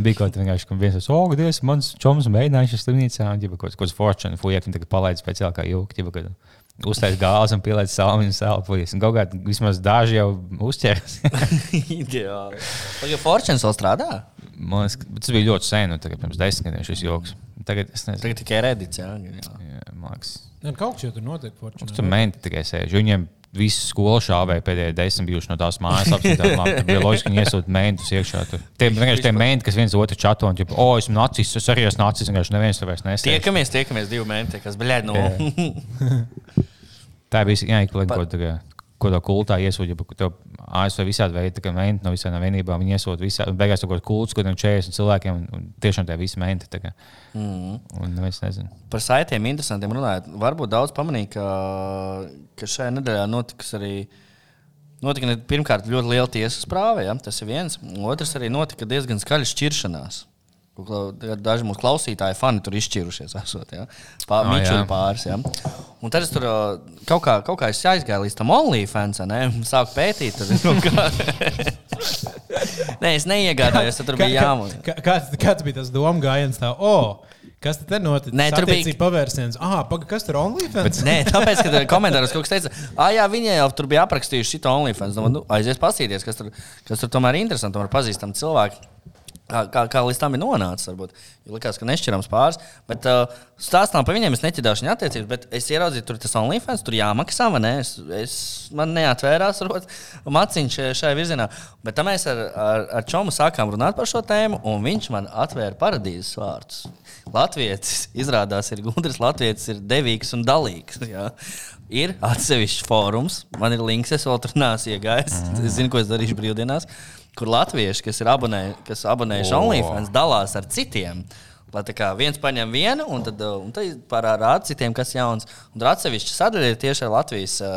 Bija kaut kas tāds, ka viens ir oh, Dievs, mans čoms mēģināja šajā slimnīcā, un jau kaut fortune, fuck, un tagad palaid speciāli kā jau kad uztais gāzi un pieliec salmiņu sēlpojies. Un kaut kā vismaz daži jau uzķers. Ideāli. Vai Fortunes vēl strādā? Man liekas, ka tas bija ļoti sen, un tagad pirms desmit gadiem šis joks. Tagad es nezinu. Tagad tikai redīts, jā. jā. Jā, man liekas, Ne, kaut kas jau tur notiek. Fortune. Tur menti tikai sēž. Viņiem visu skolu šāvēja pēdējie desmit bijuši no tās mājas. Apskatām, bija loģiski, ka viņi iesūta mentus iekšā. Tur. Tie vienkārši tie menti, kas viens otru čato un teica, o, esmu nacis, es arī esmu nacis. Vienkārši neviens to vairs nesēž. Tiekamies, tiekamies divi mēneši, kas bija no. Tā bija jāiekļūt kaut kādā. Ko tā kultā iesūta, ja tev ASV visādi veidi, kā menti no visām vienībām, iesūta visādi, un beigās kaut kāds kults, kaut kādiem 40 cilvēkiem, un, un tiešām tie visi menti. Mm. Un es nezinu. Par saitiem interesantiem runājot. Varbūt daudz pamanīja, ka, ka šajā nedēļā notiks arī. Notika pirmkārt ļoti liela tiesas prāva, ja? tas ir viens. Otrs arī notika diezgan skaļa šķiršanās. Daži mūsu klausītāji, fani tur izšķirušies. Esot, ja? Pār, Ah, Mičuļu jā. pāris. Ja? Un tad es tur ā, kaut kā, kaut kā aizgāju līdz tam OnlyFans, ne? un sāku pētīt. Tur, nu, kā... Nē, es neiegādājos, tad tur bija jāmūž. Kā, kāds, kāds bija tas domu gājiens? Tā, oh, kas tad te notic? Nē, tur bija- pavērsiens. Ah, paga, kas tur OnlyFans? Nē, tāpēc, ka komentāros kaut kas teica, ah, jā, viņi jau tur bija aprakstījuši šo OnlyFans. Domāju, nu, aizies paskatīties, kas tur, kas tur tomēr ir interesanti. Tomēr pazīstami cilvēki. Kā, kā, līdz tam ir nonācis, varbūt. Jo likās, ka nešķirams pāris. Bet uh, stāstām par viņiem, es neķidāšu viņa attiecības, bet es ieraudzīju, tur tas OnlyFans, tur jāmaksā, vai ne? Es, es, man neatvērās rot, maciņš šajā virzienā. Bet tam mēs ar, ar, ar Čomu sākām runāt par šo tēmu, un viņš man atvēra paradīzes vārdus. Latvijas izrādās ir gudrs, Latvijas ir devīgs un dalīgs. Jā. Ir atsevišķs fórums, man ir links, es vēl tur neesmu iegājis. Es zinu, ko es darīšu brīvdienās, kur latvieši, kas ir abonē, kas abonējuši O. OnlyFans, dalās ar citiem. Lai tā kā viens paņem vienu, un tad, uh, un tad parāda citiem, kas ir jauns. Un tur atsevišķi sadaļa ir tieši ar Latvijas uh,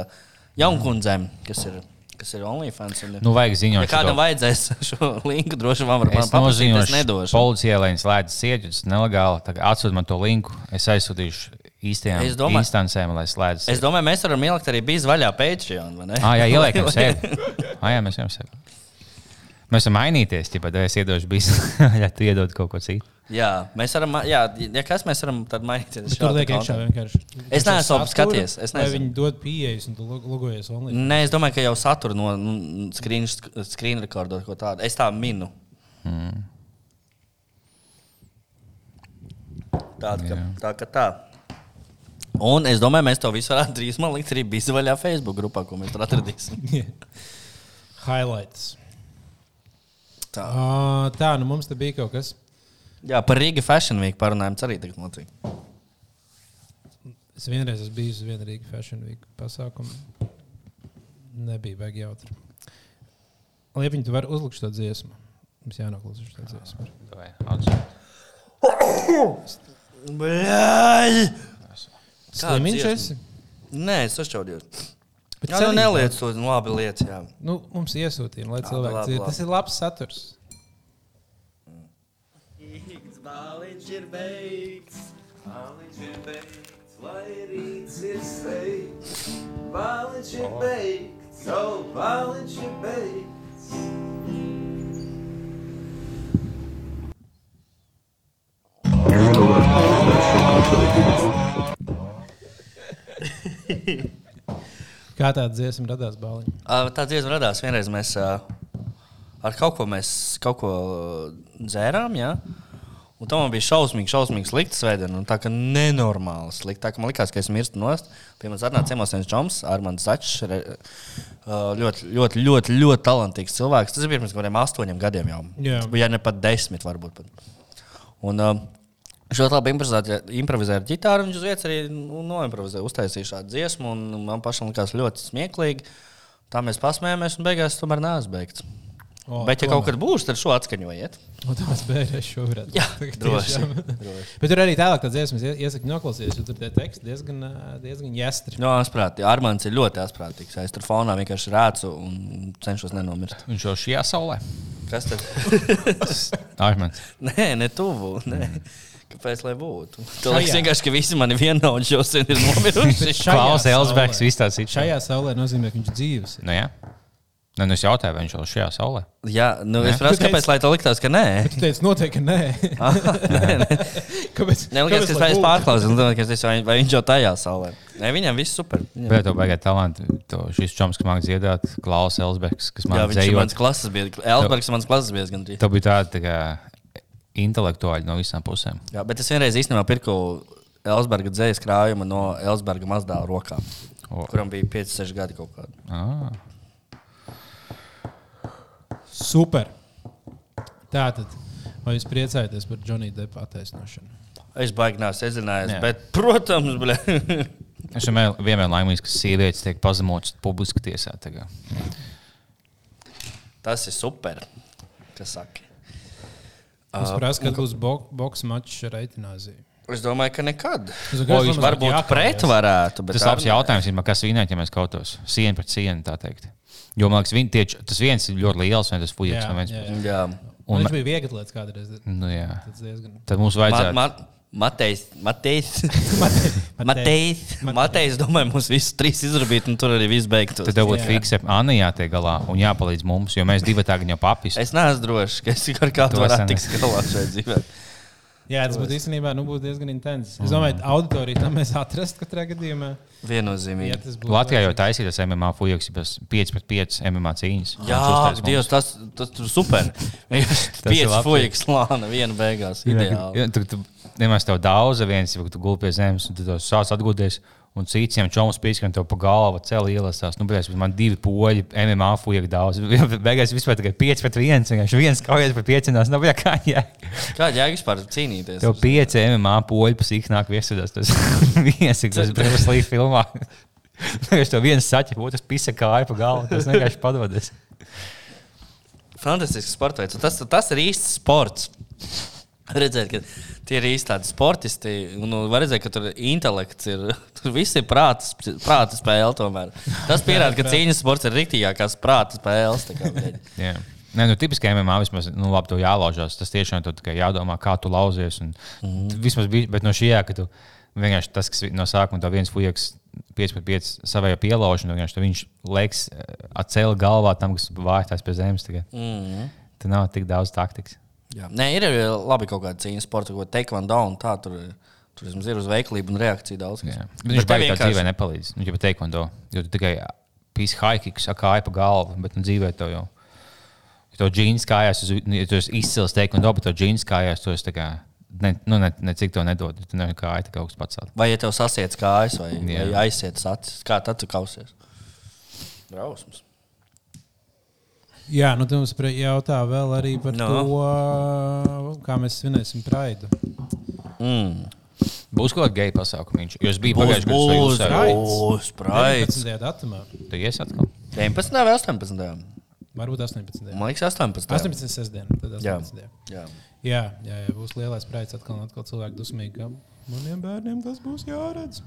jaunkundzēm, kas ir, kas ir OnlyFans. Un, Nu, vajag ziņot. ja kādam šito. vajadzēs šo linku, droši vien var Es paprasīt, es nedošu. policijai, lai viņi slēdz sieķus nelegāli. Atsūtiet man to linku. Es aizsūtīšu īstajām Es domāju- instancēm, lai slēdz. Es domāju, mēs varam ielikt arī bijis vaļā Patreon. Ah, jā, ieliekam sevi. Ah, jā, mēs jau sevi. Mēs varam mainīties, ja pat es iedošu bijusi, ja tu iedod kaut ko citu. Jā, mēs varam, jā, ja kas mēs varam tad mainīties. Bet Tur liek iekšā vienkārši. Es neesmu skaties, es Vai nezinu. viņi dod pieejas un tu log- logojies OnlyFans? Nē, es domāju, ka jau satura no nu, screen, screen rekordot ko tādu. Es tā minu. Mm. Tāda, ka, Jā. tā, ka tā. Un es domāju, mēs to visu varētu drīzumā likt arī bizvaļā Facebook grupā, ko mēs tur atradīsim. Highlights. Tā, Uh, tā, nu mums te bija kaut kas. Jā, par Rīga Fashion Week parunājam, tas arī tagad notiek. Es vienreiz esmu bijis uz vienu Rīgas Fashion Week pasākumu. Nebija baigi jautri. Liepiņ, tu vari uzlikt šo dziesmu. Mums jānoklausa šo dziesmu. Vai! Slimiņš dziesma? esi? Nē, es sašķaudījos. Bet Jā, nu neliec to, nu labi liec, jā. Nu, mums iesūtīja, lai cilvēki dzird. Tas ir labs saturs. Bāliņš ir beigts, bāliņš ir beigts, lai rīts ir sveikts. Bāliņš ir beigts, oh, bāliņš ir beigts. Kā tāda dziesma radās bāliņā? Tā dziesma radās vienreiz. Mēs ar kaut ko, mēs, kaut ko dzērām. Ja? Un tam bija šausmīgi, šausmīgi slikta svētdiena. un Tā kā nenormāli slikta. Tā kā man likās, ka es mirstu nost. Pie manis atnāca viens čoms, Armāns Začs. Ļoti, ļoti, ļoti, ļoti talantīgs cilvēks. Tas bija pirms kaut kādiem astoņiem gadiem jau. Jā. Tas bija ja ne pat desmit, varbūt. Pat. Un, uh, Viņš ļoti labi improvizēja, improvizēja ar ģitāru. Viņš uz vietas arī nu, noimprovizēja, uztaisīja šādu dziesmu. un Man pašam likās ļoti smieklīgi. Tā mēs pasmējāmies, un beigās tomēr neesmu beigts. O, Bet, ja tomēr. kaut kad būs, tad šo atskaņojiet. Un tas bērns šobrīd. Jā, droši. tiešām. Bet tur arī tālāk tāds dziesmas ie- iesaku noklausīties, jo tur tie teksti diezgan, diezgan jāstri. No, asprātīgi. Armāns ir ļoti asprātīgs. Es tur fonā vienkārši rācu un cenšos nenomirt. Viņš jau šajā saulē. Kas tad? Armāns. Nē, ne tuvu. Nē. Kāpēc lai būtu? Tas liekas Šajā. vienkārši, ka visi mani vienaudži jau sen ir nomiruši. Šajā Klaus. Elsbergs, viss tāds ir. Šajā saulē nozīmē, ka viņš dzīves. ir. Nu, jā. Nē, nu es jautāju, vai viņš vēl šajā saulē. Jā, nu es Nē. prasu, Tu teici- kāpēc lai tev liktās, ka nē. Tu teici, noteikti, ka nē. nē, nē. Kāpēc? Nē, likās, ka kāpēc, es ka es vai, vai viņš jau tajā saulē. Nē, viņam viss super. Viņam. Bet tev vajag talantu. To šis čoms, kas māca dziedāt, Klaus Elsbergs, kas Jā, man viņš ir mans klases biedrs. Elsbergs ir mans klases biedrs gandrīz. Tev bija tāda tā kā, intelektuāļi no visām pusēm. Jā, bet es vienreiz īstenībā pirku Elsberga dzējas krājumu no Elsberga mazdāla rokām, O. kuram bija 5-6 gadi kaut kādi. Ah. Super. Tātad, vai jūs priecājaties par Džonija Depa attaisnošanu? Es baigi neesmu sezinājies, Jā. bet, protams, bļa. Es vienmēr vienmēr laimīgs, ka sievietes tiek pazemotas publiski tiesā. tagad. tas ir super. Kas saka? Es Uh, prasu, kad būs bo boks mačs ar Eitināziju. Es domāju, ka nekad. Es O, domāju, jūs ka varbūt jākāpjas. pret varētu. bet Tas ir labs jautājums, ir, kas vinēt, ja mēs kautos sienu pret sienu. tā teikt. Jo man liekas, tieši tas viens ir ļoti liels, un tas fujiks Jā, no viens. jā, puses. jā. Jā. Un viņš bija viegli lietas kādreiz. nu, jā. Tas diezgan. Tad mums Ma, vajadzētu. ma, Matejs, Matejs, Matejs. Matejs, Matejs, domāju, mums visus trīs izrabīt, un tur arī viss beigtos. Tad tev būtu Jā. fiksē, Anna jātiek galā un jāpalīdz mums, jo mēs divi tagad jau papis. Es neesmu drošs, ka es ar kādu Tu varētu tikt galā šajā dzīvē. Jā, tas būtu īstenībā nu, būtu diezgan intensīvs. Es domāju, ka auditoriju tam mēs atrastu katrā gadījumā. Ja Viennozīmīgi. tas būtu Latvijā jau taisītas MMA fujiks, 5 pret 5 MMA cīņas. Jā. Dievs, tas, tas tur super. ir Pieci labi. fujiks slāna, viena beigās. Ideāli. Jā, tu, tu, nemaz tev daudz, viens, ja tu gulpi pie zemes, un tu to sāc atgūties. Un citiem čoms pīskan tev pa galvu, cēlā ielasās. Nu, bet man divi poļi, MMA fujiek daudz. Beigās vispār tikai 5 pret 1. Vienkārši viens kaujas pret 5. Nav jā, kā jā. Kāda jēga vispār cīnīties? Tev 5 MMA poļi pa sīk nāk viesudās. Tas viens ir tas brīvs līdz filmā. Vienkārši tev viens saķi, otrs pisa kāja pa galvu. Tas vienkārši padodas. Fantastisks sports veids. Tas, tas ir īsts sports. Redzēt, ka tie ir īsti tādi sportisti. Un, nu, var redzēt, ka tur intelekts ir. Tur viss ir prāta, sp- prāta spēle. Tomēr. Tas pierāda, ka cīņas sports ir rītīgākās prāta spēles. Jā. Nē, nu, tipiski MMA vismaz, nu, labi, tev jālaužās. Tas tiešām tur tikai jādomā, kā tu lauzies. Un, mm. Vismaz bija, bet no šī jēga, ka tu vienkārši tas, kas no sākuma tā viens fujaks 5 pret 5 savā pielaužu, un vienkārši tu viņš liekas atcēla galvā tam, kas vājās pie zemes. Tagad. Mm. Tur nav tik daudz taktikas. Jā. Nē, ir arī labi kaut kāda cīņas sporta, ko taekwondo un tā. Tur, tur ir uz veiklību un reakciju daudz. viņš baigi tā vienkārši- dzīvē nepalīdz. Nu, ja pat teikondo, jo tu tikai pīsi haikiks, kāja pa galvu, bet nu, dzīvē tev jau. Ja tev džins kājās, nu, ja tu esi izcils teikondo, bet tev džins kājās, tu esi tā kā. Ne, nu, ne, ne cik to nedod. Tu nevari kā aita kaut kas pats. Vai ja tev sasiet kājas, vai, Jā. vai aiziet acis, kā tad tu kausies? Drausmas. Jā, nu tu mums jautā vēl arī par No. to, kā mēs svinēsim Praidu. Mm. Būs kaut kāda geja pasākuma. Biju Būs, pagājušajā gadā būs, sajūsmā. būs, praids. 19. datumā, Tu iesi atkal? 19. vai 18. varbūt 18. Man liekas, 18. 18. sestdiena, tad Jā. 18. Jā. Jā, jā, jā, būs lielais praids atkal un atkal cilvēki dusmīgi, ka maniem bērniem tas būs jāredz.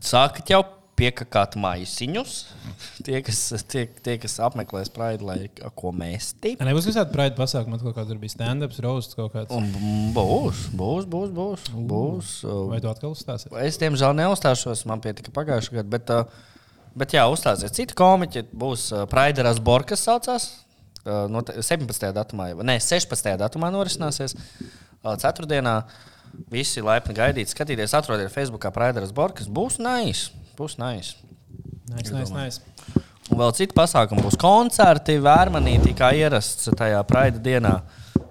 Sākat jau piekakāt maisiņus. Tie, kas, tie, tie, kas apmeklēs praidu, lai ko mēsti. Ja nebūs visādi praida pasākumi, kaut kāda bija stand-ups, roasts kaut kāds. Un būs, būs, būs. būs, būs. Vai tu atkal uzstāsies? Es, diemžēl, neuzstāšos. Man pietika pagājušajā gadā. Bet, bet jā, uzstāsies. Citi komiķi būs uh, Praideras Borkas saucās. No 17. datumā, ne, 16. datumā norisināsies. Ceturtdienā visi laipni gaidīt, skatīties, atrodiet Facebookā Praideras Borkas. Būs nais. Būs nais. Nē, nē, nē. Un vēl citi pasākumi būs koncerti, vērmanītī, kā ierasts tajā praida dienā.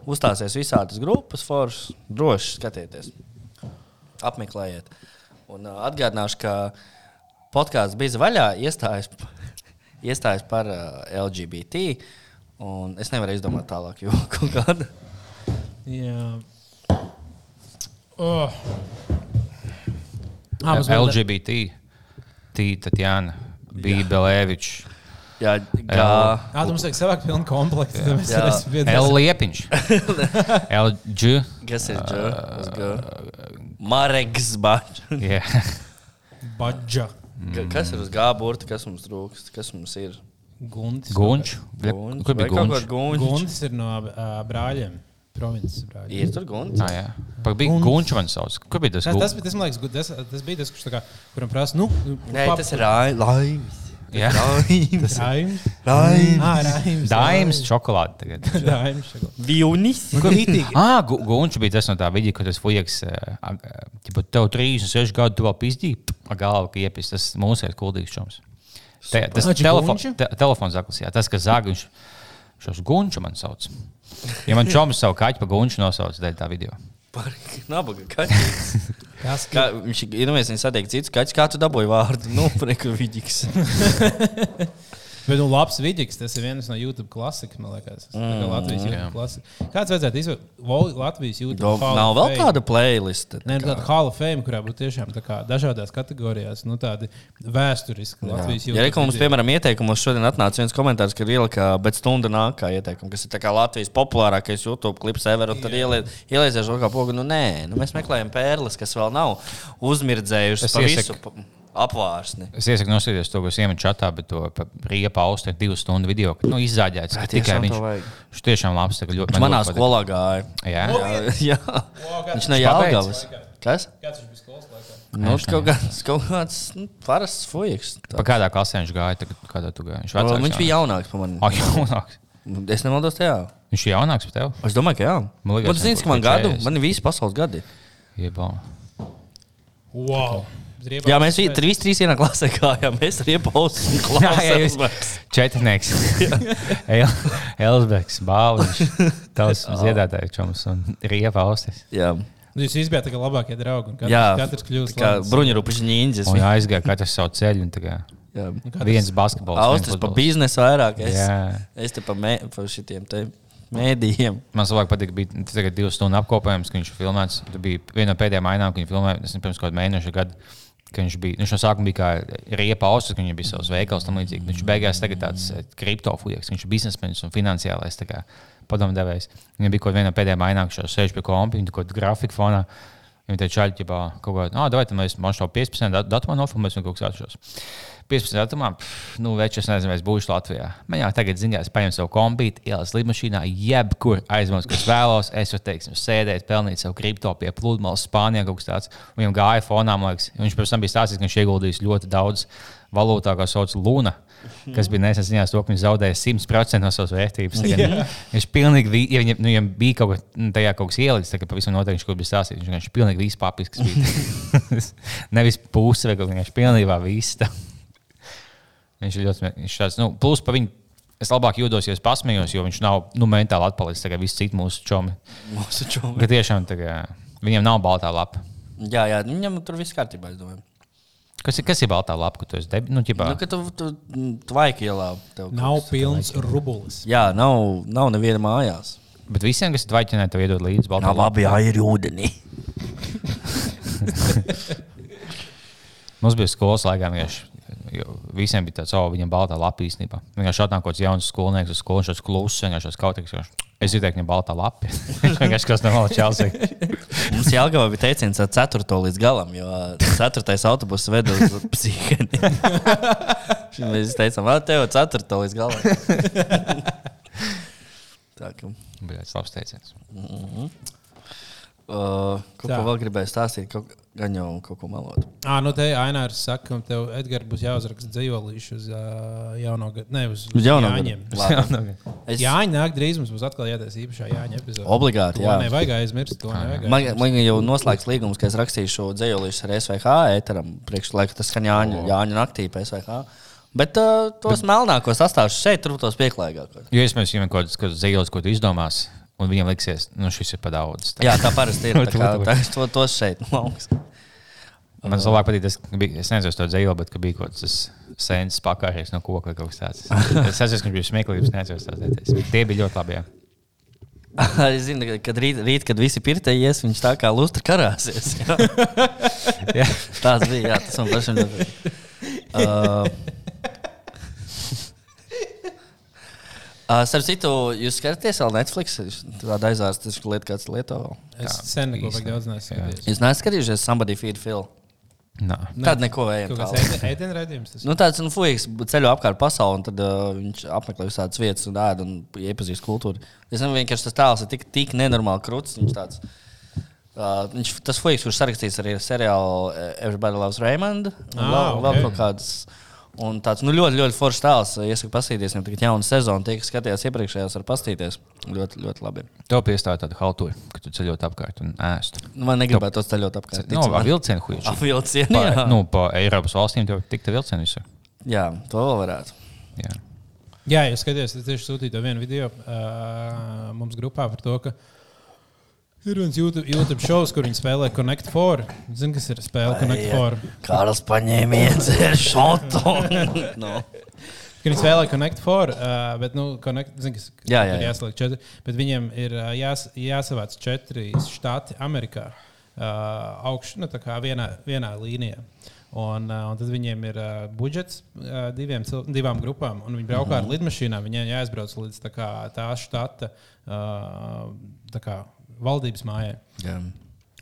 Uzstāsies visādas grupas, foršas, droši skatieties. Apmeklējiet. Un uh, atgādināšu, ka podkāsts bija vaļā, iestājas, iestājas par uh, LGBT. Un es nevaru izdomāt tālāk, jo kaut kāda. Jā. Oh. Ah, mums vēl- Tīta, Tatjana, bija Belēvičs. Jā. Jā, tu mums vajag savākt pilnu komplektu. tad mēs Jā. varēsim L liepiņš. LG. Kas ir gā. Mareks Bačs. Jā. Badža. Kas ir uz gā burta? Kas mums trūkst? Kas mums ir? Guntis. Gunč. Gunts. Kur bija gunts? Guntis ir no uh, brāļiem. Provinces brāļiem. Ir tur gunts. Ah, jā. Pak bija Gunč. gunč man sauc. Kur bija tas Tas, tas, tas, man liekas, tas, tas bija tas, kurš tā kā, kuram prasa, nu, Nē, tas ir Laims. Jā. Laims. Ā, Raims. Daims čokolāde tagad. Raims. Vilnis. Kritīgi. Ah, gu- Gunčs bija tas no tā video, kad tas fujaks, ja tev 36 gadu, tu vēl pizdīji, ar galvu, ka iepis tas mūsu ir kuldīgs čoms. Te, tas či telefon, Gunču? te, telefons zaklis, jā, tas, kas zag, viņš šos Gunču man sauc. Ja man čoms savu kaķu pa Gunču nosauc dēļ tā video. Nabaga kaķis. Kas Kā, viņš ir iedomājies, viņš satiek citus kaķus. Kā tu dabūji vārdu? Nu, preka vidiks. Bet, nu, labs vidīgs, tas ir viens no YouTube klasikas, man liekas. Mm, Latvijas. YouTube klasika. Kāds vajadzētu izvēlēties Latvijas YouTube? Hall Nav vēl tāda playlist. Nē, nu, tāda Hall of Fame, kurā būtu tiešām kā dažādās kategorijās, nu, tādi vēsturiski Latvijas Ja reku mums, video. piemēram, ieteikumos šodien atnāca viens komentārs, ka ir ielika, bet stunda nāk kā ieteikums, kas ir Latvijas populārākais YouTube klips ever, un tad ielieciet šo kā pogu. Nu, nē, nu, mēs meklējam pērles, kas vēl nav uzmirdzējušas Apvārsni. Es iesaku nosīties to, ko es iemetu čatā, bet to pa riepa austu ir divu stundu video, kad nu, izzāģēts. ka Tikai viņš, viņš tiešām labs. Ļoti, Viņš man manā ļoti skolā gāja. Jā, Jā, jā. viņš no Viņš Jālgavas. Kas? Kāds viņš bija skolas laikā? Nu, tas kaut kāds, kaut kāds nu, parasts fujiks. Pa kādā klasē viņš gāja? Tagad, kādā tu gāji? Viņš, vecāks, Viņš bija jaunāks par mani. Oh, jaunāks. Es nemaldos, tajā. Viņš ir jaunāks par tevi. Es domāju, ka jā. Man liekas, viņam ka man kaut gadu, kā 40. man ir visi pasaules gadi. Iebā. Wow! Jā, mēs visi trīs, vienā klasē gājām. Mēs arī pausām Jā, jā, jūs klausāmies. četrnieks. El- Elsbeks, Bāliņš, tavs ziedātājs čoms un Riepa austis. Jā, Jūs visi bijāt kā labākie draugi. un Katrs, jā. katrs kļūst kā labs. bruņurupuši ņīņģis. Un aizgāja katrs savu ceļu. un tā kā Jā. Viens basketbols. viens Austris pa biznesu vairāk. Es, Jā. es te pa, mē, pa šitiem te mēdījiem. Man labāk patīk, bija tagad divu stundu apkopojums, ka viņš filmēts. Tā bija viena no pēdējām ainām, ko viņš filmēja. Pirms kaut kāda mēneša gada. Viņš, bija, viņš no sākuma bija kā riepa ausis, viņam bija savs veikals. tam līdzīgi. Viņš beigās tagad tāds kriptofujaks, viņš ir biznesmenis un finansiālais padomdevējs. Viņam bija kaut pēdējām ainām, kas sēž pie kompi, viņa kaut kāda grafika fonā. Viņa teica, čaļi, ģipā, kaut ko tādu, vai mēs man šo 15. dat- datumā nofilmēsim kaut kas atšķirīgs. 15. datumā, pff, nu, veči, es nezinu, vai es būšu Latvijā. Man jau tagad ziņās, paņem savu kombīti, ielas lidmašīnā, jebkur aizmūs, kas vēlos. Es varu, teiksim, sēdēt, pelnīt savu kripto pie pludmales Spānijā kaut kas tāds. Viņam gāja fonā, man liekas, viņš pēc tam bija stāstījis, ka viņš ieguldījis ļoti daudz valūtā, kā sauc Luna. Kas bija nesen ziņās, to, ka viņš zaudēja 100% no savas vērtības. Tagad Viņš pilnīgi, ja viņam, nu, viņam bija kaut, kas- nu, tajā kaut kas ielicis, tad pavisam noteikti viņš kaut bija stāstījis. Viņš vienkārši pilnīgi viss papis, kas bija. Nevis puse, bet vienkārši pilnībā viss. Viņš ir ļoti viņš tāds, nu, plus pa viņu. Es labāk jūtos, ja es pasmējos, jo viņš nav nu, mentāli atpalicis. Tā kā visi citi mūsu čomi. Mūsu čomi. Bet tiešām kā, viņam nav baltā lapa. Jā, jā, viņam tur viss kārtībā, es domāju. Kas, ir- kas ir baltā lapa, ko tu esi debi? Nu, ķipā, Nu, ka tu, tu, tu vaiki ielā. tev kaut Nav pilns rubulis. Jā, nav, nav neviena mājās. Bet visiem, kas tvaiķinē, tev iedod līdzi baltā Nav labi, jā, ir ūdenī. Mums bija skolas laikā vienkārši. jo Visiem bija tāds, oh, viņam baltā lapa īstenībā. Vienkārši atnāk kaut kāds jauns skolnieks uz skolu, viņš ir kluss, vienkārši tāds kaut kas. Es ieteiktu viņam baltā lapa. Viņš vienkārši kas malas čelsī. Mums Jālgavā bija teiciens ar 4. līdz galam, jo 4. autobuss veda uz psihēni. Mēs teicām, ah, tev 4. līdz galam. Tā kā. Bija tas labs teiciens. Uh, kaut Tā. ko vēl gribēju stāstīt, kaut, gan jau kaut ko melot. Ah, nu te Ainārs saka, ka tev Edgars būs jāuzraksta dzīvolīši uz uh, jauno gadu. Ne, uz, Uz jauno Jāņiem. gadu. Es, Jāņa nāk drīz, mums būs atkal jātaisa īpašā Jāņa epizode. Obligāti, To jā. nevajag aizmirst. To nevajag Man, aizmirst. man jau noslēgts līgums, ka es rakstīšu dzējolīšu ar SVH ēteram, priekšlaika tas skan Jāņa, Jāņa naktī pēc SVH. Bet uh, tos melnākos astāšus šeit, tur tos pieklājīgākos. Jo es mēs viņam kaut kāds zejos, ko tu izdomās, un viņam liksies, nu šis ir pa daudz. Tā. Jā, tā parasti ir. Tā kā, tā, to, tos šeit lauks. Man labāk patīk, tas, ka bija, es nezinu, to dzēju, bet bija kaut kas sens pakārs no koka vai kaut kas tāds. Es atceros, ka viņš bija smieklīgs, nezinu, tās lietas. Tie bija ļoti labi. Jā. es zinu, ka- kad rīt, rīt kad visi pirtējies, viņš tā kā lustra karāsies. jā. Jā. Tāds bija, jā, tas man pašam. Uh, Uh, Starp citu, jūs skatāties vēl Netflix? Tāda aizvērsta lieta, kāds lieto. vēl? Es sen neko daudz neskatīju. Jūs neesat skatījušies Somebody Feed Phil? Nā. Tad neko raidījums. tas- Nu, tāds nu, fuiks ceļo apkārt pasauli, un tad uh, viņš apmeklē visādas vietas, un ēd un iepazīst kultūru. Es nezinu, vienkārši tas tēls ir tik, tik nenormāli krūts. Viņš tāds. Uh, viņš, tas fuiks, kurš sarakstīts arī ar seriālu uh, Everybody Loves Raymond. Un Ah, vēl, vēl ok. kaut kāds. Un tāds nu, ļoti, ļoti foršs tēls. Iesaku paskatīties, viņam tagad jauna sezona. Tie, kas skatījās iepriekšējās, var paskatīties. Ļoti, ļoti labi. Tev piestāja tāda haltuja, ka tu ceļot apkārt un ēst. Nu, man negribētu tos ceļot apkārt. No, ar vilcienu huīšu. Ah, vilcienu. Pa, Jā. nu, pa Eiropas valstīm tev tikta vilcienu visur. jā, to vēl varētu. Jā. Jā, jūs skatījāties, es tieši sūtīju to vienu video uh, mums grupā par to, ka ir viens YouTube, YouTube šovs, kur viņi spēlē Connect 4. Zini, kas ir spēle Connect 4? Kārlis paņēma iedzēru šotu. no. Ka Viņi spēlē Connect 4, uh, bet, nu, Connect, zin, kas, Jā, jā, jā. jāsaliek četri, bet viņiem ir uh, jās, jāsavāc četri štati Amerikā uh, augšā, nu, tā kā vienā, vienā līnijā. Un, uh, un tad viņiem ir uh, budžets uh, diviem, divām grupām, un viņi braukā Mhm. ar lidmašīnām. Viņiem jāaizbrauc līdz tā, kā, tā štata uh, tā kā, valdības mājai. Jā.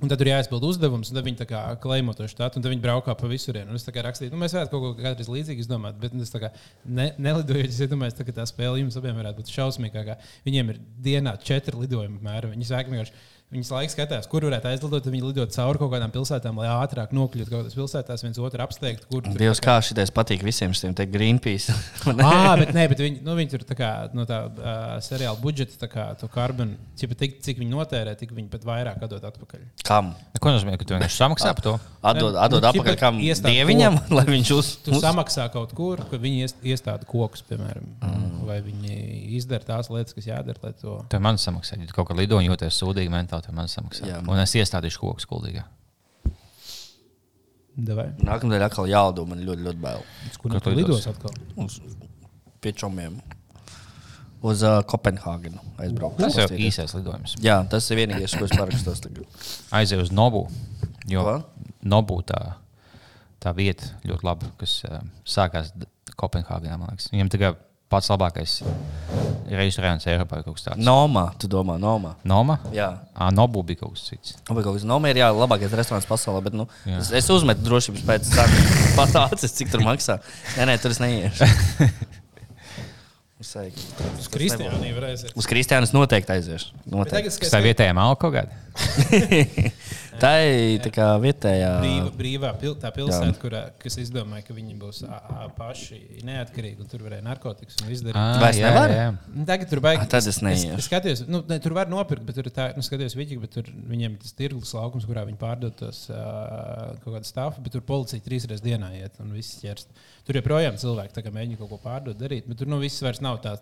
Un tad tur jāizpild uzdevums, un tad viņi tā kā kleimo to štatu, un tad viņi braukā pa visurienu. Un Es rakstīju, nu, mēs varētu kaut ko kādreiz līdzīgu izdomāt, bet es tā kā ne, nelidoju. Es iedomājos, tā, ka tā spēle jums abiem varētu būt šausmīgākā. Viņiem ir dienā četri lidojumi apmēram. Viņi sāk vienkārši. Viņas laikā skatās, kur varētu aizlidot. Viņi lido cauri kaut kādām pilsētām, lai ātrāk nokļūtu kaut kādās pilsētās, viens otru apsteigt. Kur tur Dievs, kā- kā šitais patīk visiem šiem te Greenpeace. Ah, bet, nē, bet viņi, nu, viņi tur tā kā, no tā uh, seriāla budžeta, tā kā to karbonu, cik, cik viņi notērē, tik viņi pat vairāk atdod atpakaļ. Kam? Ko nozīmē, ka tu vienkārši samaksā par to? Atdod, Nu, atdod nu, atpakaļ kam? Dieviņam, koku. lai viņš uz. Tu uz... samaksā kaut kur, ka viņi iest, iestāda kokus, piemēram, mm. vai viņi izdara tās lietas, kas jādara, lai to. Tev man samaksā. Ja kaut kā lido un jūties sūdīgi mentāli, tev man samaksā. Jā. Un es iestādīšu koku skuldīgā. Davai. Nākamnedēļ atkal jālido, man ļoti, ļoti bail. Kur tu lidos atkal? Uz piečomiem. Uz uh, Kopenhāgenu aizbraukt. Tas jau Pastīties. īsais lidojums. Jā, tas ir vienīgais, ko es parakstos tagad. Aizēju uz Nobu. Jo Ko? Nobu tā, tā vieta ļoti laba, kas uh, sākās Kopenhāgenā. Viņam tikai pats labākais restorāns Eiropā. Noma, tu domā, Noma. Noma? Jā. À, Nobu bija kaut kas cits. Un vai kaut kas Noma ir jā, labākais restorāns pasaulē, bet nu, Jā. es, es uzmetu drošības pēc cenas. Patācis, cik tur maksā. Nē, nē, tur es neiešu. Uz Kristiāniju varēs. Uz Kristiānas noteikti aiziešu. Noteikti. Tas tā vietējā malka kaut kāda. Tā ir tā kā vietējā. Brīva, brīvā pil, tā pilsēta, kurā, kas izdomāja, ka viņi būs ā, ā, paši neatkarīgi un tur varēja narkotikas un izdarīt. Vairs nevar? Nu, Tagad tur baigi. Ah, tad es neiešu. Es, es skatījos, nu, ne, tur var nopirkt, bet tur ir tā, nu, skatījos Viķi, bet tur viņiem ir tas tirgus laukums, kurā viņi pārdod tos uh, kaut kādu stāstu, bet tur policija trīs reizes dienā iet un viss ķerst. Tur joprojām cilvēki tā kā mēģina kaut ko pārdot, darīt, bet tur nu viss vairs nav tā,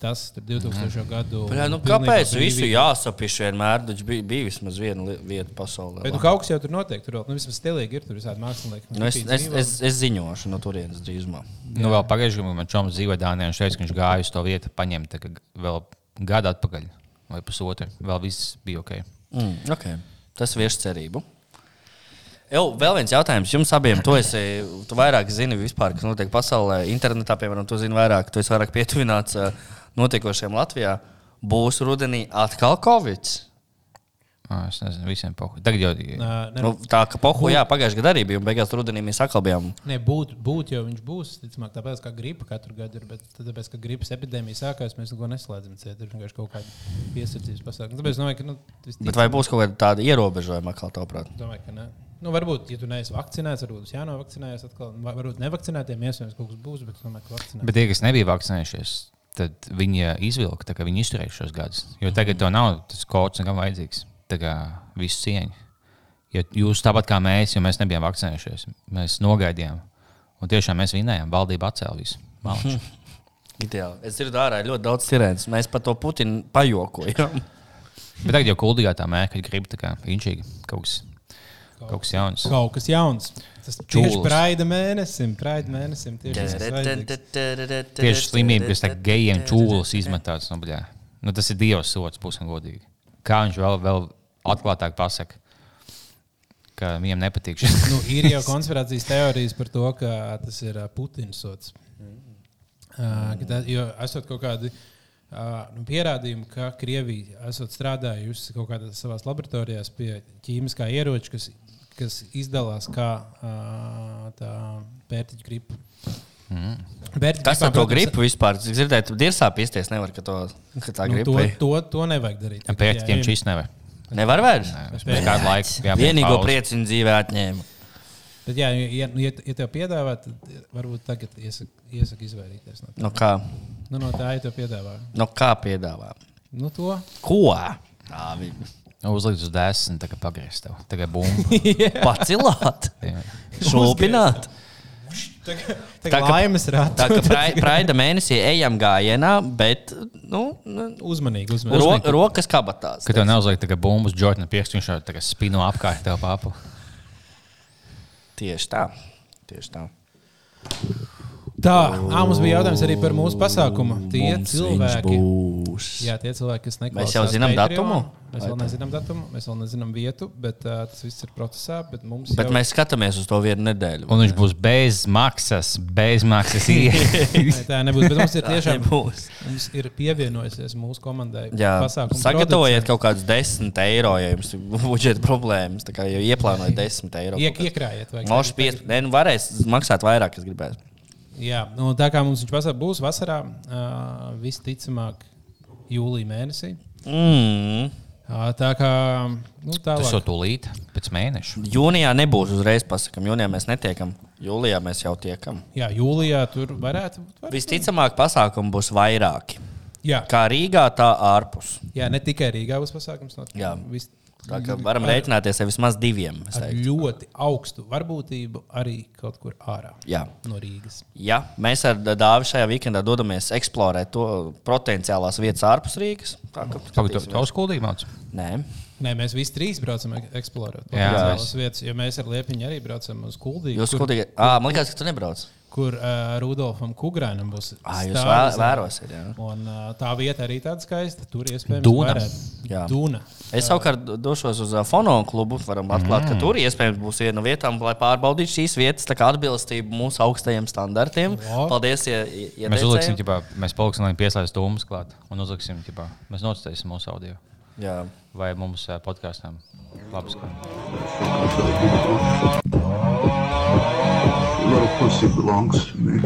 tas, tur 2000. gadu. Jā, nu, kāpēc visu jāsapiš vienmēr? Taču bija, bija vismaz viena vieta pasaulē. Bet nu, kaut kas jau tur notiek. Tur vēl nu, vismaz stilīgi ir. Tur visādi mākslinieki. Nu, es, es, es, es ziņošu no turienes drīzumā. Nu, vēl pagājušajā gadā man čoms dzīvoja Dānijā. Viņš teica, ka viņš gāja uz to vietu, paņemt vēl gadu atpakaļ vai pusotru. Vēl viss bija ok. Mm, okay. Tas vieš cerību. Jau, vēl viens jautājums jums abiem. Tu, esi, tu vairāk zini vispār, kas notiek pasaulē. Internetā, piemēram, tu zini vairāk, tu esi vairāk pietuvināts uh, notiekošiem Latvijā. Būs rudenī atkal Covid. Ah, es nezinu, visiem pohu. Tagad jau ne, Nu, tā kā pohu, jā, pagājušajā gadā arī bija, un beigās rudenī mēs atkal bijām. Ne, būt, būt jau viņš būs. Ticamāk, tāpēc, kā gripa katru gadu ir. Bet tāpēc, ka gripas epidēmija sākās, mēs neko neslēdzam. Ciet, ir vienkārši kaut kāda piesardzības pasākuma. Tāpēc domāju, ka. Nu, visticamāk- Bet vai būs kaut kāda tāda ierobežojuma, kā tavuprāt? Domāju, ka ne. Nu, varbūt, ja tu neesi vakcinēts, varbūt būs jānovakcinējas atkal. Varbūt nevakcinētiem iespējams kaut kas būs, bet es domāju, ka vakcinēties. Bet tie, kas nebija vakcinējušies, tad viņi izvilka, tā, ka viņi izturēja šos gadus. Jo tagad to nav tas kods nekam vajadzīgs. Tā kā visu cieņu. Jo jūs tāpat kā mēs, jo mēs nebijām vakcinējušies, mēs nogaidījām. Un tiešām mēs vinējām, valdība atcēla visu. Ideāli. Es dzirdu ārā ļoti daudz sirēnas. Mēs par to Putinu pajokojam. Bet tagad jau kuldīgā tā mēka, kad grib tā kā inčīgi kaut kas, kaut kas jauns. Kaut kas jauns. Tas tieši Čūlas. praida mēnesim, praida mēnesim. Tieši. Tieši slimība, kas tā gejiem čūlas izmetās. Nu, bļā. nu, tas ir Dieva sots, būsim godīgi. Kā viņš vēl, vēl atklātāk pasakā, ka viņiem nepatīk šis. Nu, ir jau konspirācijas teorijas par to, ka tas ir ā, Putins sots. Uh, ka tā, jo esot kaut kādi uh, nu, pierādījumi, ka Krievija esot strādājusi kaut kādā savā laboratorijās pie ķīmiskā ieroča, kas, kas izdalās kā uh, tā pērtiķa gripa. Mm. Kas ar to gribu vispār? Es dzirdēju, ka dirsā piesties nevar, ka, to, ka tā Nu, griba to, to, to nevajag darīt. Pēkšņiem šis nevar. Nevar vairs. Uz kādu laiku jābūt Vienīgo prieciņu dzīvē atņēma. Bet, jā, ja, ja, ja tev piedāvā, tad varbūt tagad iesaka, iesaka izvairīties no tā. Nu kā, Nu, no tā, ja tev piedāvā. nu kā piedāvā? Nu, to. Ko? Tā. Uzlikt uz desmit, tagad pagriezt tev. Tagad bumbu. Pacilāt, Jā. šūpināt. Tā Tā kā laimes rāta. Tā kā prai- praida mēnesī ejam gājienā, bet nu, nu, Uzmanīgi, ro, uzmanīgi. rokas kabatās. Kad tev neuzliek tagad bumbas, Jordana piekstu, viņš jau tagad spino apkārt tev papu. Tieši tā. Tieši tā. Tā, ā, mums bija jautājums arī par mūsu pasākumu. Tie Mums cilvēki, būs. jā, tie cilvēki, kas neklausās. Mēs jau zinām datumu? Mēs vēl nezinām datumu, mēs vēl nezinām vietu, bet uh, tas viss ir procesā. Bet mums Bet jau... mēs skatāmies uz to vienu nedēļu. Un viņš būs bez maksas, bez maksas. Nē, tā nebūs. Bet mums ir tiešām nebūs. mums ir pievienojusies mūsu komandai. Jā, pasākumu sagatavojiet producents. kaut kādus 10 eiro, ja jums ir budžeta problēmas. Tā kā jau ieplānojat 10 eiro. Iek, iekrājiet. pies, ne, nu varēs maksāt vairāk, kas gribēs. Jā, nu, tā kā mums viņš pasā, būs vasarā, uh, visticamāk, jūlijā mēnesī. Mm. Uh, tā kā nu, Tas jau tālāk. tūlīt, pēc mēneša. Jūnijā nebūs uzreiz pasakām. Jūnijā mēs netiekam. Jūlijā mēs jau tiekam. Jā, jūlijā tur varētu būt. Var... Visticamāk, pasākumu būs vairāki. Jā, Kā Rīgā, tā ārpus. jā, ne tikai Rīgā būs pasākums. No, Jā. vis, Tā kā varam rēķināties ar vismaz diviem. es ar ļoti augstu varbūtību arī kaut kur ārā Jā. no Rīgas. Ja mēs ar Dāvidu šajā weekendā dodamies eksplorēt to potenciālās vietas ārpus Rīgas, tā kā Pagaidām, tu uzkuldīgi mācīji. Nē, Nē, mēs visi trīs braucam ek- eksplorēt Jā. potenciālas vietas, jo mēs ar Liepiņu arī braucam uz Kuldīgu. jūs kur- skutīgi. Ah, man liekas, ka tu nebrauc. Kur uh, Rudolfam Kugrānam būs Ah, jūs vē- vērosiet, jā. Un, uh, tā vieta arī tāda skaista. Tur iespējams Duna. Duna. Es savukārt došos uz uh, Fono klubu. Varam atklāt, mm. ka tur iespējams būs viena no vietām, lai pārbaudītu šīs vietas kā atbilstību mūsu augstajiem standartiem. O. Paldies! Ja, ja Mēs uzliksim, ģipā, mēs paliksim, lai pieslēgtu dūmus klāt. Un uzliksim, ģipā, mēs nocēsim mūsu audio. Jā. Vai mums uh, podkāstām labs skan. Little pussy belongs to me.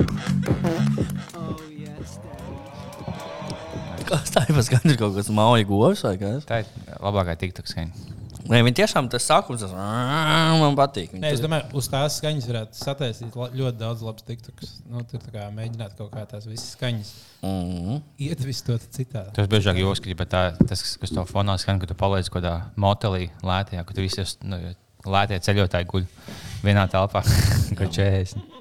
Kas tā ir? Gan ir kaut kas mauja govs vai kas? Tā ir labākā TikTok skaņa. Nē, viņi tiešām tas sākums tas man patīk. Nē, es domāju, uz tās skaņas varētu sataisīt ļoti daudz labas tiktukas. Nu, tur tā kā mēģināt kaut kā tās visas skaņas Mhm. ietvistot citādi. Tas biežāk joks, ka tā, tas, kas to fonā skan, ka tu paliec kaut kādā motelī lētajā, ka tu visi esi, nu, lētie ceļotāji guļ vienā telpā, ko 40.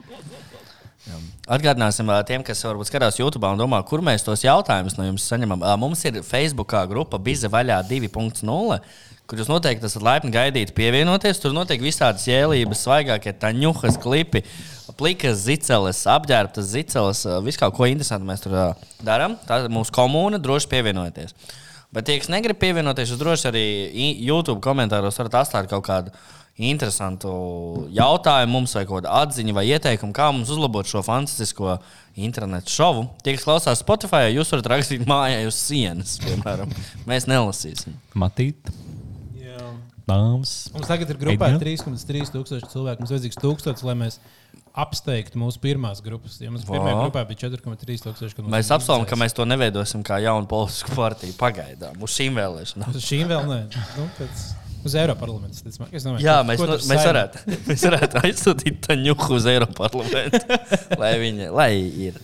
Atgādināsim tiem, kas varbūt skatās YouTube un domā, kur mēs tos jautājumus no jums saņemam. Mums ir Facebook grupa Biza vaļā 2.0. Kur jūs noteikti esat laipni gaidīti pievienoties. Tur notiek visādas jēlības, svaigākie taņuhas, klipi, plikas, ziceles, apģērbtas ziceles. ā, Visu kaut ko interesantu mēs tur darām. Tā ir mūsu komūna, droši pievienojieties. Bet tie, kas negrib pievienoties, jūs droši arī YouTube komentāros varat atstāt kaut kādu interesantu jautājumu mums, vai kādu atziņu, vai ieteikumu, kā mums uzlabot šo fantastisko internetu šovu. Tie, kas klausās Spotify, jūs varat rakstīt mājā uz sienas, piemēram. Mēs nelasīsim. Matīt. Dāmas. Mums tagad ir grupā Edgar? 3,3 tūkstoši cilvēku. Mums vajadzīgs tūkstotis, lai mēs apsteigtu mūsu pirmās grupas. Ja mums pirmajā grupā bija 4,3 tūkstoši. Mēs apsolam, ka mēs to neveidosim kā jaunu politisku partiju pagaidām uz šīm vēlēšanām. Uz šīm vēl nē. Nu, pēc, uz Eiropas parlamentu. Es domāju, Jā, ko- mēs, ko no, tur mēs, varētu, mēs varētu aizsūtīt Taņuku uz Eiropas parlamentu. lai viņa, lai ir.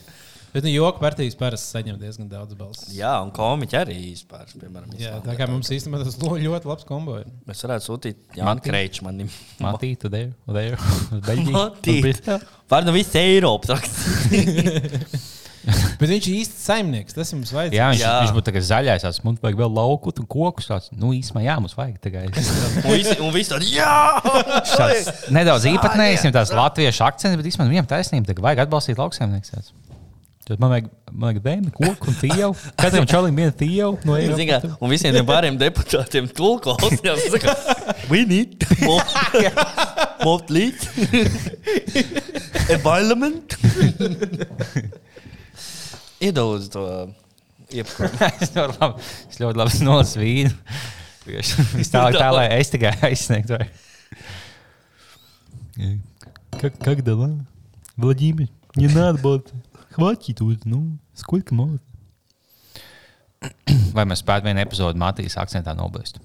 Bet nu, joku partijas parasti saņem diezgan daudz balsu. Jā, un komiķi arī vispār. Piemēram, Jā, tā kā mums īstenībā tas ļoti labs kombo ir. Mēs varētu sūtīt Jānu Mati? Kreiču manim. Matīt, tu devi, tu devi. Uz Beļģiju. Var no visas Eiropas rakstīt. Bet viņš ir īsts saimnieks. Tas mums vajag. Jā, viņš, Jā. viņš būtu tagad zaļais. tāds, Mums vajag vēl lauku un kokus. Tāds. Nu, īsumā, jā, mums vajag tagad. Un visi tādi, jā! Tāds nedaudz īpatnējs, viņam tāds latviešu akcents, bet īstenībā viņam taisnība, tagad vajag atbalstīt lauksaimnieks. Tad man vajag, man vajag bērnu, koku un tīju. Katram čalim viena tīju no Zini kā, Eiropas. Un visiem tiem pārējiem deputātiem tulkos. Jā, saka, we need more, more lead. Environment. iedod to iepakojumu. es, ļoti labi, es ļoti labi nolasu vīnu. Es tā, tā lai es tikai aizsniegtu. Как, как дела? Владимир, не надо было. Хватит тут, ну, сколько можно? Vai mēs spētu vienu epizodi Matīs akcentā noblēst?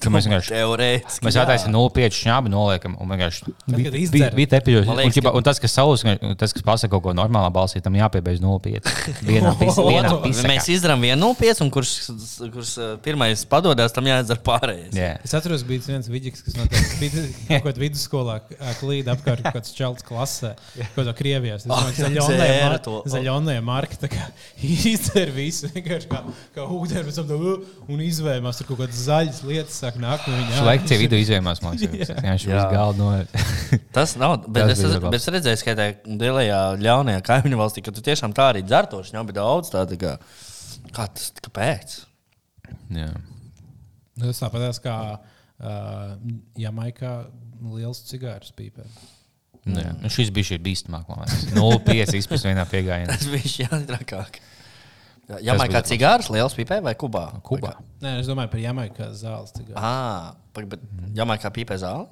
Ka mēs vienkārši teorētiski. Mēs attaisnām 0,5 šņābi, noliekam, un vienkārši kad izdzer. bija epizode. Man Un, ķipa, un tas, kas savus, tas, kas pasaka kaut ko normālā balsī, tam jāpiebeidz 0,5. Vienā pisakā. Mēs izdarām vienu nopietnu, un kurš, kurš uh, pirmais padodas, tam jāizdara pārējais. Jā. Es atceros, bija viens vidīgs, kas no kaut kādā vidusskolā klīd apkārt kaut kāds čels klasē, kaut kādā Krievijā. Bija zaļonē marka, tā kā izder visu, vienkārši kā, kā ūdeni, un izvējumās tur kaut kādas zaļas lietas sāk nākt no viņa. Lekcija vidū izvēlējās, man liekas. Jā, viņš Jā. uz galda no. Tas nav. Bet Tas es, es, bet redzēju, ka tajā lielajā ļaunajā kaimiņu valstī, ka tu tiešām tā arī dzertoši, jau bija daudz tādu, kā, kā tas, kāpēc? Jā. Tas tāpat kā uh, Jamaikā liels cigārs pīpē. Jā. Nu, šis bija bīstamāk, man liekas. 0,5 izpētes vienā piegājienā. Tas bija jātrakāk. Jā, vai bija kā cigārs, liels pipē vai kubā? Kubā. Nē, es domāju par Jamaikas zāles cigāru. Ah, bet jā, vai kā pipē zāle?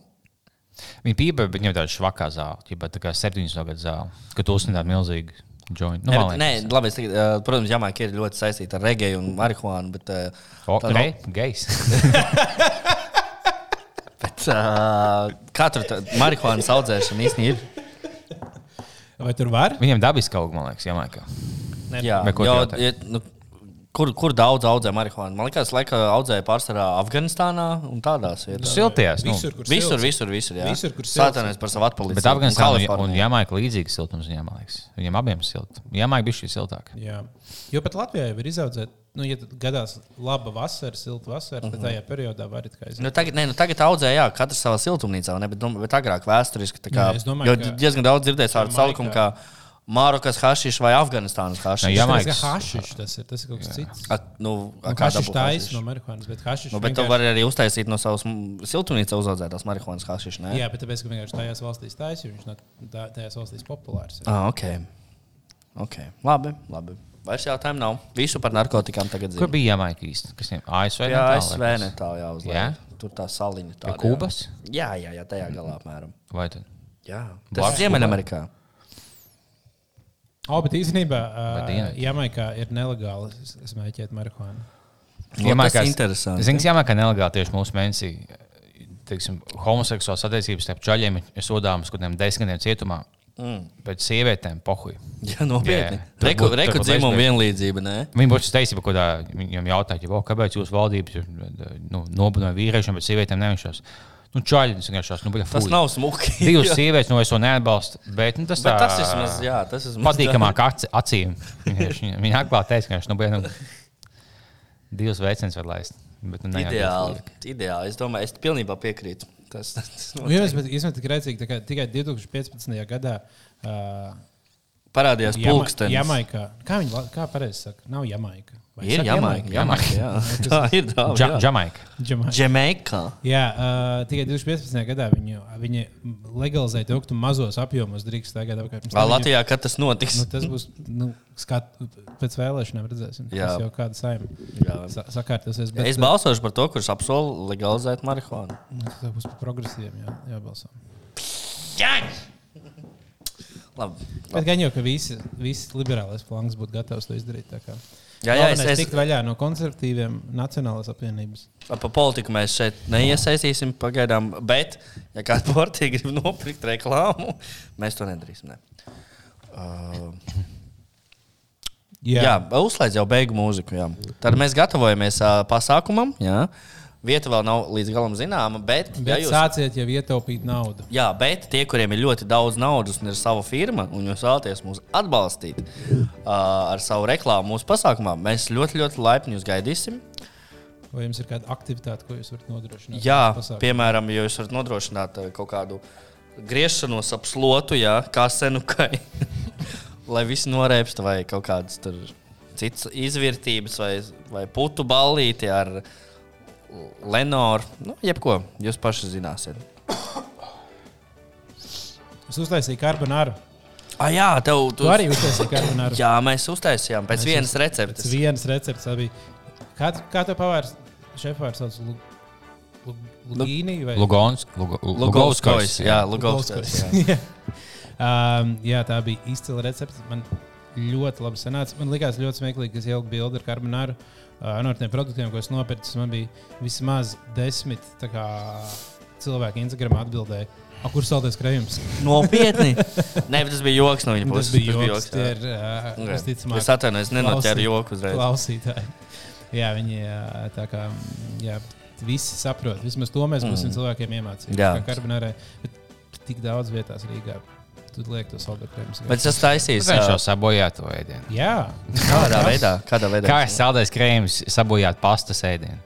Viņa pīpa, bet viņam tāda švakā zāle, jau tā kā 70 gadu zāle, kad tu uzsver tādu milzīgu jointu. Nu, Nē, bet- nē, labi, es uh, protams, Jamaika ir ļoti saistīta ar regēju un marihuānu, bet, uh, O, tā re, nav- gejs. bet uh, kā tur marihuānas audzēšana īstenībā ir? Vai tur var? Viņam dabiski kaut kas, man liekas, Jamaikā. Jā, jo, ja, nu, kur, kur daudz audzē marihuānu? Man liekas, laika audzēja pārsvarā Afganistānā un tādās vietās. Siltajās. Nu. Visur, kur Visur, silts. visur, visur. Jā. Visur, kur. Sātanēs par savu atpalīdzību. Bet Afganistānā un, un Jamaika līdzīga siltums viņam, man liekas. Viņam abiem ir silti. Jamaika bija šī siltāka. Jā. Jo pat Latvijā jau ir izaudzēta, nu, ja gadās laba vasara, silta vasara, tad tajā periodā var it kā Nu, tagad, ne, nu, tagad audzē, jā, katrs savā siltumnīcā, ne, bet, nu, bet agrāk vēsturiski. tā Kā, Jā, domāju, jo ka- diezgan daudz dzirdēju tādu Jamaikā- salikumu kā Marokas hašiš vai Afganistānas hašiš. Ne, Tas ir hašišs, tas ir, tas ir kaut kas cits. A, nu, a, Nu, Hašišs taisa hašišu? no marihuānas, bet hašišs Nu, bet tu vienkārši- vari arī uztaisīt no savas siltumnīcas uzaudzētās marihuānas hašišu. ne? Jā, bet tāpēc, ka vienkārši tajās valstīs taisa, jo viņš nav tā- tajās valstīs populārs. ir. Ah, ok. ok. Labi, labi. Vairs jautājumu nav. Visu par narkotikām tagad Kur zinu. bija Jamaika īsti? Kas viņam ASV? Jā, ASV netālu jāuzliek. Jā? Tur tā saliņa. Pie tāda, jā. Kubas? Jā, jā, jā, tajā galā apmēram. Vai tad? Jā, tas ir Ziemeļamerikā. O, bet īstenībā uh, Jamaikā ir nelegāli smēķēt marihuānu. Nu, tas ir interesanti. Zinu, ka Jamaikā nelegāli tieši mūsu mēnesī. Teiksim, homoseksuāls attiecības starp čaļiem ir sodāmas kaut kādiem desmit gadiem cietumā. Mm. Bet sievietēm pohuļ. Jā, nopietni. Jā, tur Reku, būtu- reku tur būtu dzimuma aizliegts. vienlīdzība, nē? Viņa būtu teicība, ko viņam jautāja, ja, kāpēc jūsu valdības ir nu, nobudināja vīriešiem, bet sievietēm nevienšās. Nu, čaļi, tas vienkārši nu, Tas fuj. nav smuki. Divas sievietes, no es to neatbalstu. Bet nu, tas, Bet tā, tas ir vismaz, jā, tas ir vismaz patīkamāk aci- acīm. Viņa- atklāti teica, ka viņš nu, bija, nu, divas veiciens var laist. Bet, nu, ne Ideāli. Ideāli. Es domāju, es pilnībā piekrītu. Tas, tas Nu, Jā, bet īstenībā tik redzīgi, tikai 2015. gadā. Uh, parādījās pulkstenis. Jamaikā. Kā viņi kā pareizi saka? Nav Jamaika. Vai Ir Jamaika. Jamaika, jā. Tā ir tā. Džamaika. Jamaika. Džemaika. Jā, uh, tikai 2015. gadā viņi, viņi legalizēja to, ka tu mazos apjomos drīkst tagad apkārt. Vai Latvijā, kad tas notiks? Nu, tas būs nu, skat, pēc vēlēšanām, redzēsim. Jā. Tas jau kāda saima Jā. sa sakārtosies. Bet, Es balsošu par to, kurš apsola legalizēt marihuānu. Nu, Tas būs par progresīviem, jā, jābalso. Labi. Bet gan jau, ka visi, visi liberālais flanks būtu gatavs to izdarīt. Jā, jā, es, Galvenais es, tikt vaļā no konservatīviem Nacionālās apvienības. par politiku mēs šeit neiesaistīsim pagaidām, bet, ja kāds portīgi grib nopirkt reklāmu, mēs to nedarīsim. Ne. Uh, jā, jā uzslēdz jau beigu mūziku. Jā. Tad mēs gatavojamies uh, pasākumam. Jā. Vieta vēl nav līdz galam zināma, bet, Bet ja jūs... sāciet jau ietaupīt naudu. jā, bet tie, kuriem ir ļoti daudz naudas un ir sava firma, un jūs vēlaties mūs atbalstīt uh, ar savu reklāmu mūsu pasākumā, mēs ļoti, ļoti laipni jūs gaidīsim. Vai jums ir kāda aktivitāte, ko jūs varat nodrošināt? Jā, piemēram, ja jūs varat nodrošināt kaut kādu griešanos ap slotu, jā, kā senukai, lai visi norēpst, vai kaut kādas citas izvērtības, vai, vai putu ballīti ar Lenoru. Nu, jebko, jūs paši zināsiet. Es uztaisīju karbonāru. Ah, jā, tev Tu arī uztaisīji karbonāru. Jā, mēs uztaisījām pēc Mēs vienas uz- receptes. Pēc vienas receptes abi. Kā, tu- kā tev pavārs? Šefpārs sauc Lu- Lu- Lugīni vai Lugons, Lugo- Lugovskojs. Jā, Lugovskojs. Lugovskojs. jā. um, jā, tā bija izcila recepte. Man ļoti labi sanāca. Man liekas ļoti smieklīgi, ka es ieliku bildi ar karbonāru. No tiem produktiem, ko es nopirku, man bija vismaz desmit kā, cilvēki Instagram atbildēja. A, kur saldēs krējums? Nopietni. Nē, tas bija joks no viņa puses. Tas bija joks. Tie jā. ir uh, Jā. visticamāk Es atvainojos, nenoķēru joku uzreiz. klausītāji. Jā, viņi tā kā jā, visi saprot. Vismaz to mēs būsim Mm. cilvēkiem iemācījuši. Jā. Kā karbonārē, tik daudz vietās Rīgā. Tu liek to saldu krēmu. Bet es taisīju Viņš jau sabojāja to ēdienu. Jā, kādā veidā. Kādā veidā? Kā es saldēju krējumus, sabojāt pastas ēdienu?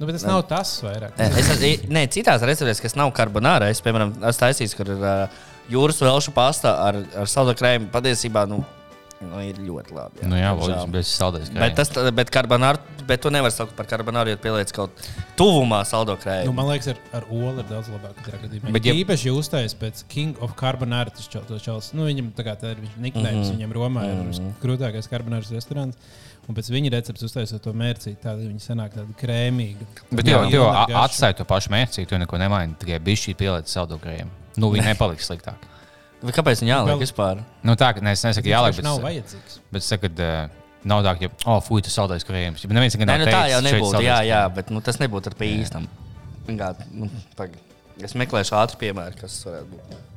Nu, bet tas nav tas vairāk. Nē, Es, nē, citās receptēs, kas nav karbonāra, es, piemēram, esmu taisījis, kur ir uh, jūras velšu pasta ar, ar saldu krējumu. Patiesībā, nu, nu, ir ļoti labi. Nu, jā, loģiski, bet es saldēju Bet, tas, bet, karbonāru, bet tu nevari saukt par karbonāru, ja pieliec kaut tuvumā saldo Nu, krējumu. man liekas, ar, ar olu ir daudz labāk. Bet ja īpaši jūs uzstājas pēc King of Carbonara, tas čel, to čels, nu, viņam tā kā tā ir viņš niknējums, mm -hmm. viņam Romā ir Mhm. visgrūtākais karbonāras restorāns. Un pēc viņa receptes uztaisot to mērcī, tāda viņa sanāk tāda krēmīga. Bet Jā, jau, jau atstāja to pašu mērķi, tu neko nemaini. Tikai bija šī pielieta saldo krējumu. Nu, viņi nepaliks sliktāk. Bet Kāpēc viņi jāliek Vēl- vispār? Nu, tā, ka- ne, es nesaku, jāliek, vienkārši nav bet, vajadzīgs. bet ka uh, nav tā, ka, oh, fuj, tas saldējis krējums. Nē, nu, tā teicis, jau nebūtu. Jā, jā, bet nu, tas nebūtu ar pīstam. Kā, nu, pag- es meklēšu ātru piemēru, kas varētu būt.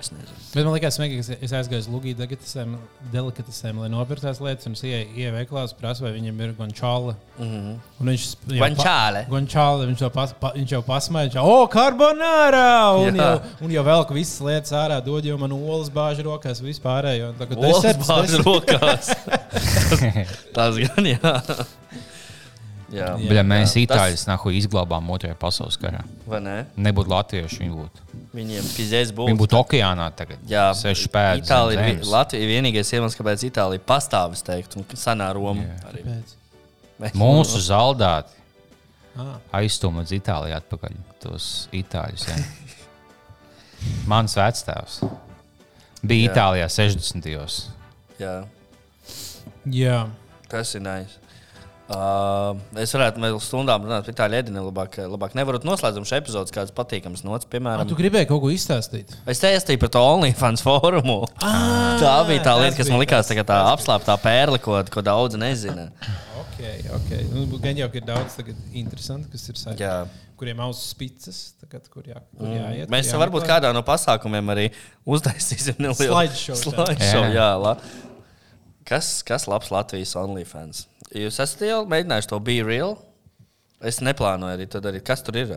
Es nezinu. Bet man liekas, smieklīgi, ka es aizgāju uz Lugiju delikatesēm, delikatesēm lai nopirktu tās lietas. Un es ieeju veiklās, prasu, vai viņam ir gončāla. Mm -hmm. Un viņš jau Guanciale. Gončāla, viņš, pas, pa, viņš jau pasmēja, viņš jau, oh, karbonārā! Un, jau, un jau velk visas lietas ārā, dod jau man olas bāžu rokās, vispārējo. Olas bāžu rokās. Tas gan, jā. Jā, Jā. Ja mēs Tas- itāļus nahu izglābām otrajā pasaules karā. vai ne? Nebūtu latvieši, viņi būtu. Viņiem pizēs būtu. Viņi būtu okeānā tagad. Jā, seši pēdas. Itālija ir Latvija vienīgais iemesls, kāpēc Itālija pastāv, es teiktu, un senā Roma Jā. arī. Mēs- Mūsu zaldāti Ah, aizstūma uz Itāliju atpakaļ. Tos itāļus. jā. Mans vectēvs bija Jā. Itālijā 60. gados. Jā, jā. tas ir nice. Uh, es varētu vēl stundām runāt par itāļu ēdienu. Labāk, labāk nevaru noslēdzam šo epizodu, kāds patīkams nots, piemēram. tu gribēji kaut ko izstāstīt? Es teicu par to OnlyFans fórumu. Ah, tā bija tā lieta, kas man likās tā, kā tā apslēptā pērle, ko, ko daudz nezina. Okay, okay. Nu, gan jau ir daudz tagad interesanti, kas ir saistīti. Jā. Kuriem ausis spicas, tagad, kur, jā, kur jāiet. Mm. Mēs kur varbūt jāmeklē. kādā no pasākumiem arī uztaisīsim nelielu Slideshow tādu. slideshow, Jā. jā, la. Kas, kas labs Latvijas OnlyFans? Jūs esat jau mēģinājuši to be real? Es neplānoju arī to darīt. Kas tur ir?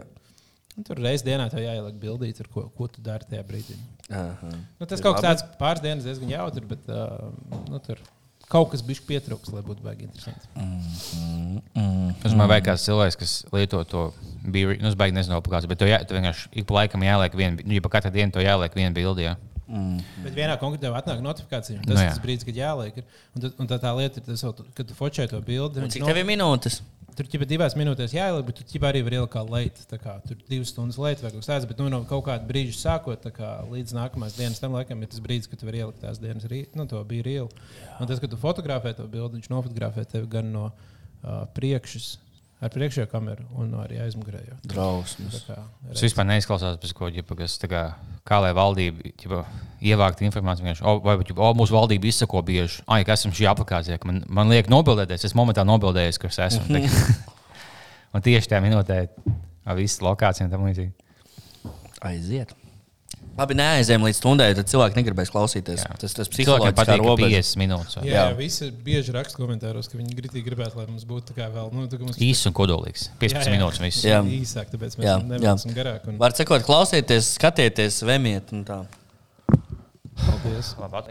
Nu, Tur reizē dienā tev jāieliek bildīt, ar ko, ko tu dari tajā brīdī. Aha. Nu, tas Ir kaut kas tāds pāris dienas diezgan jautri, bet uh, nu, tur kaut kas bija pietrūks, lai būtu baigi interesanti. Es domāju, vai kāds cilvēks, kas lieto to bija, nu, es baigi nezinu, kāds, bet tu, jā, tu vienkārši ik pa laikam jāliek viena, nu, ja pa katru dienu to jāliek viena bilde. Jā. Bet vienā konkrētā atnāk notifikācija. Tas Nu, ir jā. tas brīdis, kad jāliek. Ir. Un, tad, un tā, tā lieta ir, tas, kad tu focē to bildi. Un viņš Cik no- tev ir minūtes? Tur jau divās minūtēs jāieliek, bet tu jau arī vari ielikt kā kā Tur divas stundas leitu vai kaut kas tāds. Bet nu, no kaut kāda brīža sākot kā, līdz nākamās dienas tam laikam ir tas brīdis, kad tu vari ielikt tās dienas rīt. Nu, to bija reāli. Un tas, kad tu fotografē to bildi, viņš nofotografē tevi gan no uh, priekšas, ar priekšējo kameru, un no arī aizmugurējo. Drausmas. Tas vispār neizklausās pēc kaut kā, kas tā kā, kā lai valdība ģipa, ievāktu informāciju. vienkārši, O, vai ģipa, o, mūsu valdība izsako bieži, ah, ka esmu šī aplikācijā, ka man, man liek nobildēties. Es momentāli nobildējos, ka es esmu. Tā- Un tieši tajā minūtē ar visu lokāciju un tam līdzīgi. Aiziet. Labi, neaizējām līdz stundai, tad cilvēki negribēs klausīties. Jā. Tas tas psiholoģiski patīk ka robeža. 50 minūtes. Jā, Jā. jā. visi bieži raksta komentāros, ka viņi gribētu, gribētu lai mums būtu tā kā vēl nu, mums Īss un kodolīgs. 15 minūtes. un viss. Jā. īsāk, tāpēc mēs Jā, nevaram garāk. Un, Var sakot, klausieties, skatieties, vemiet un tā. paldies! Labi.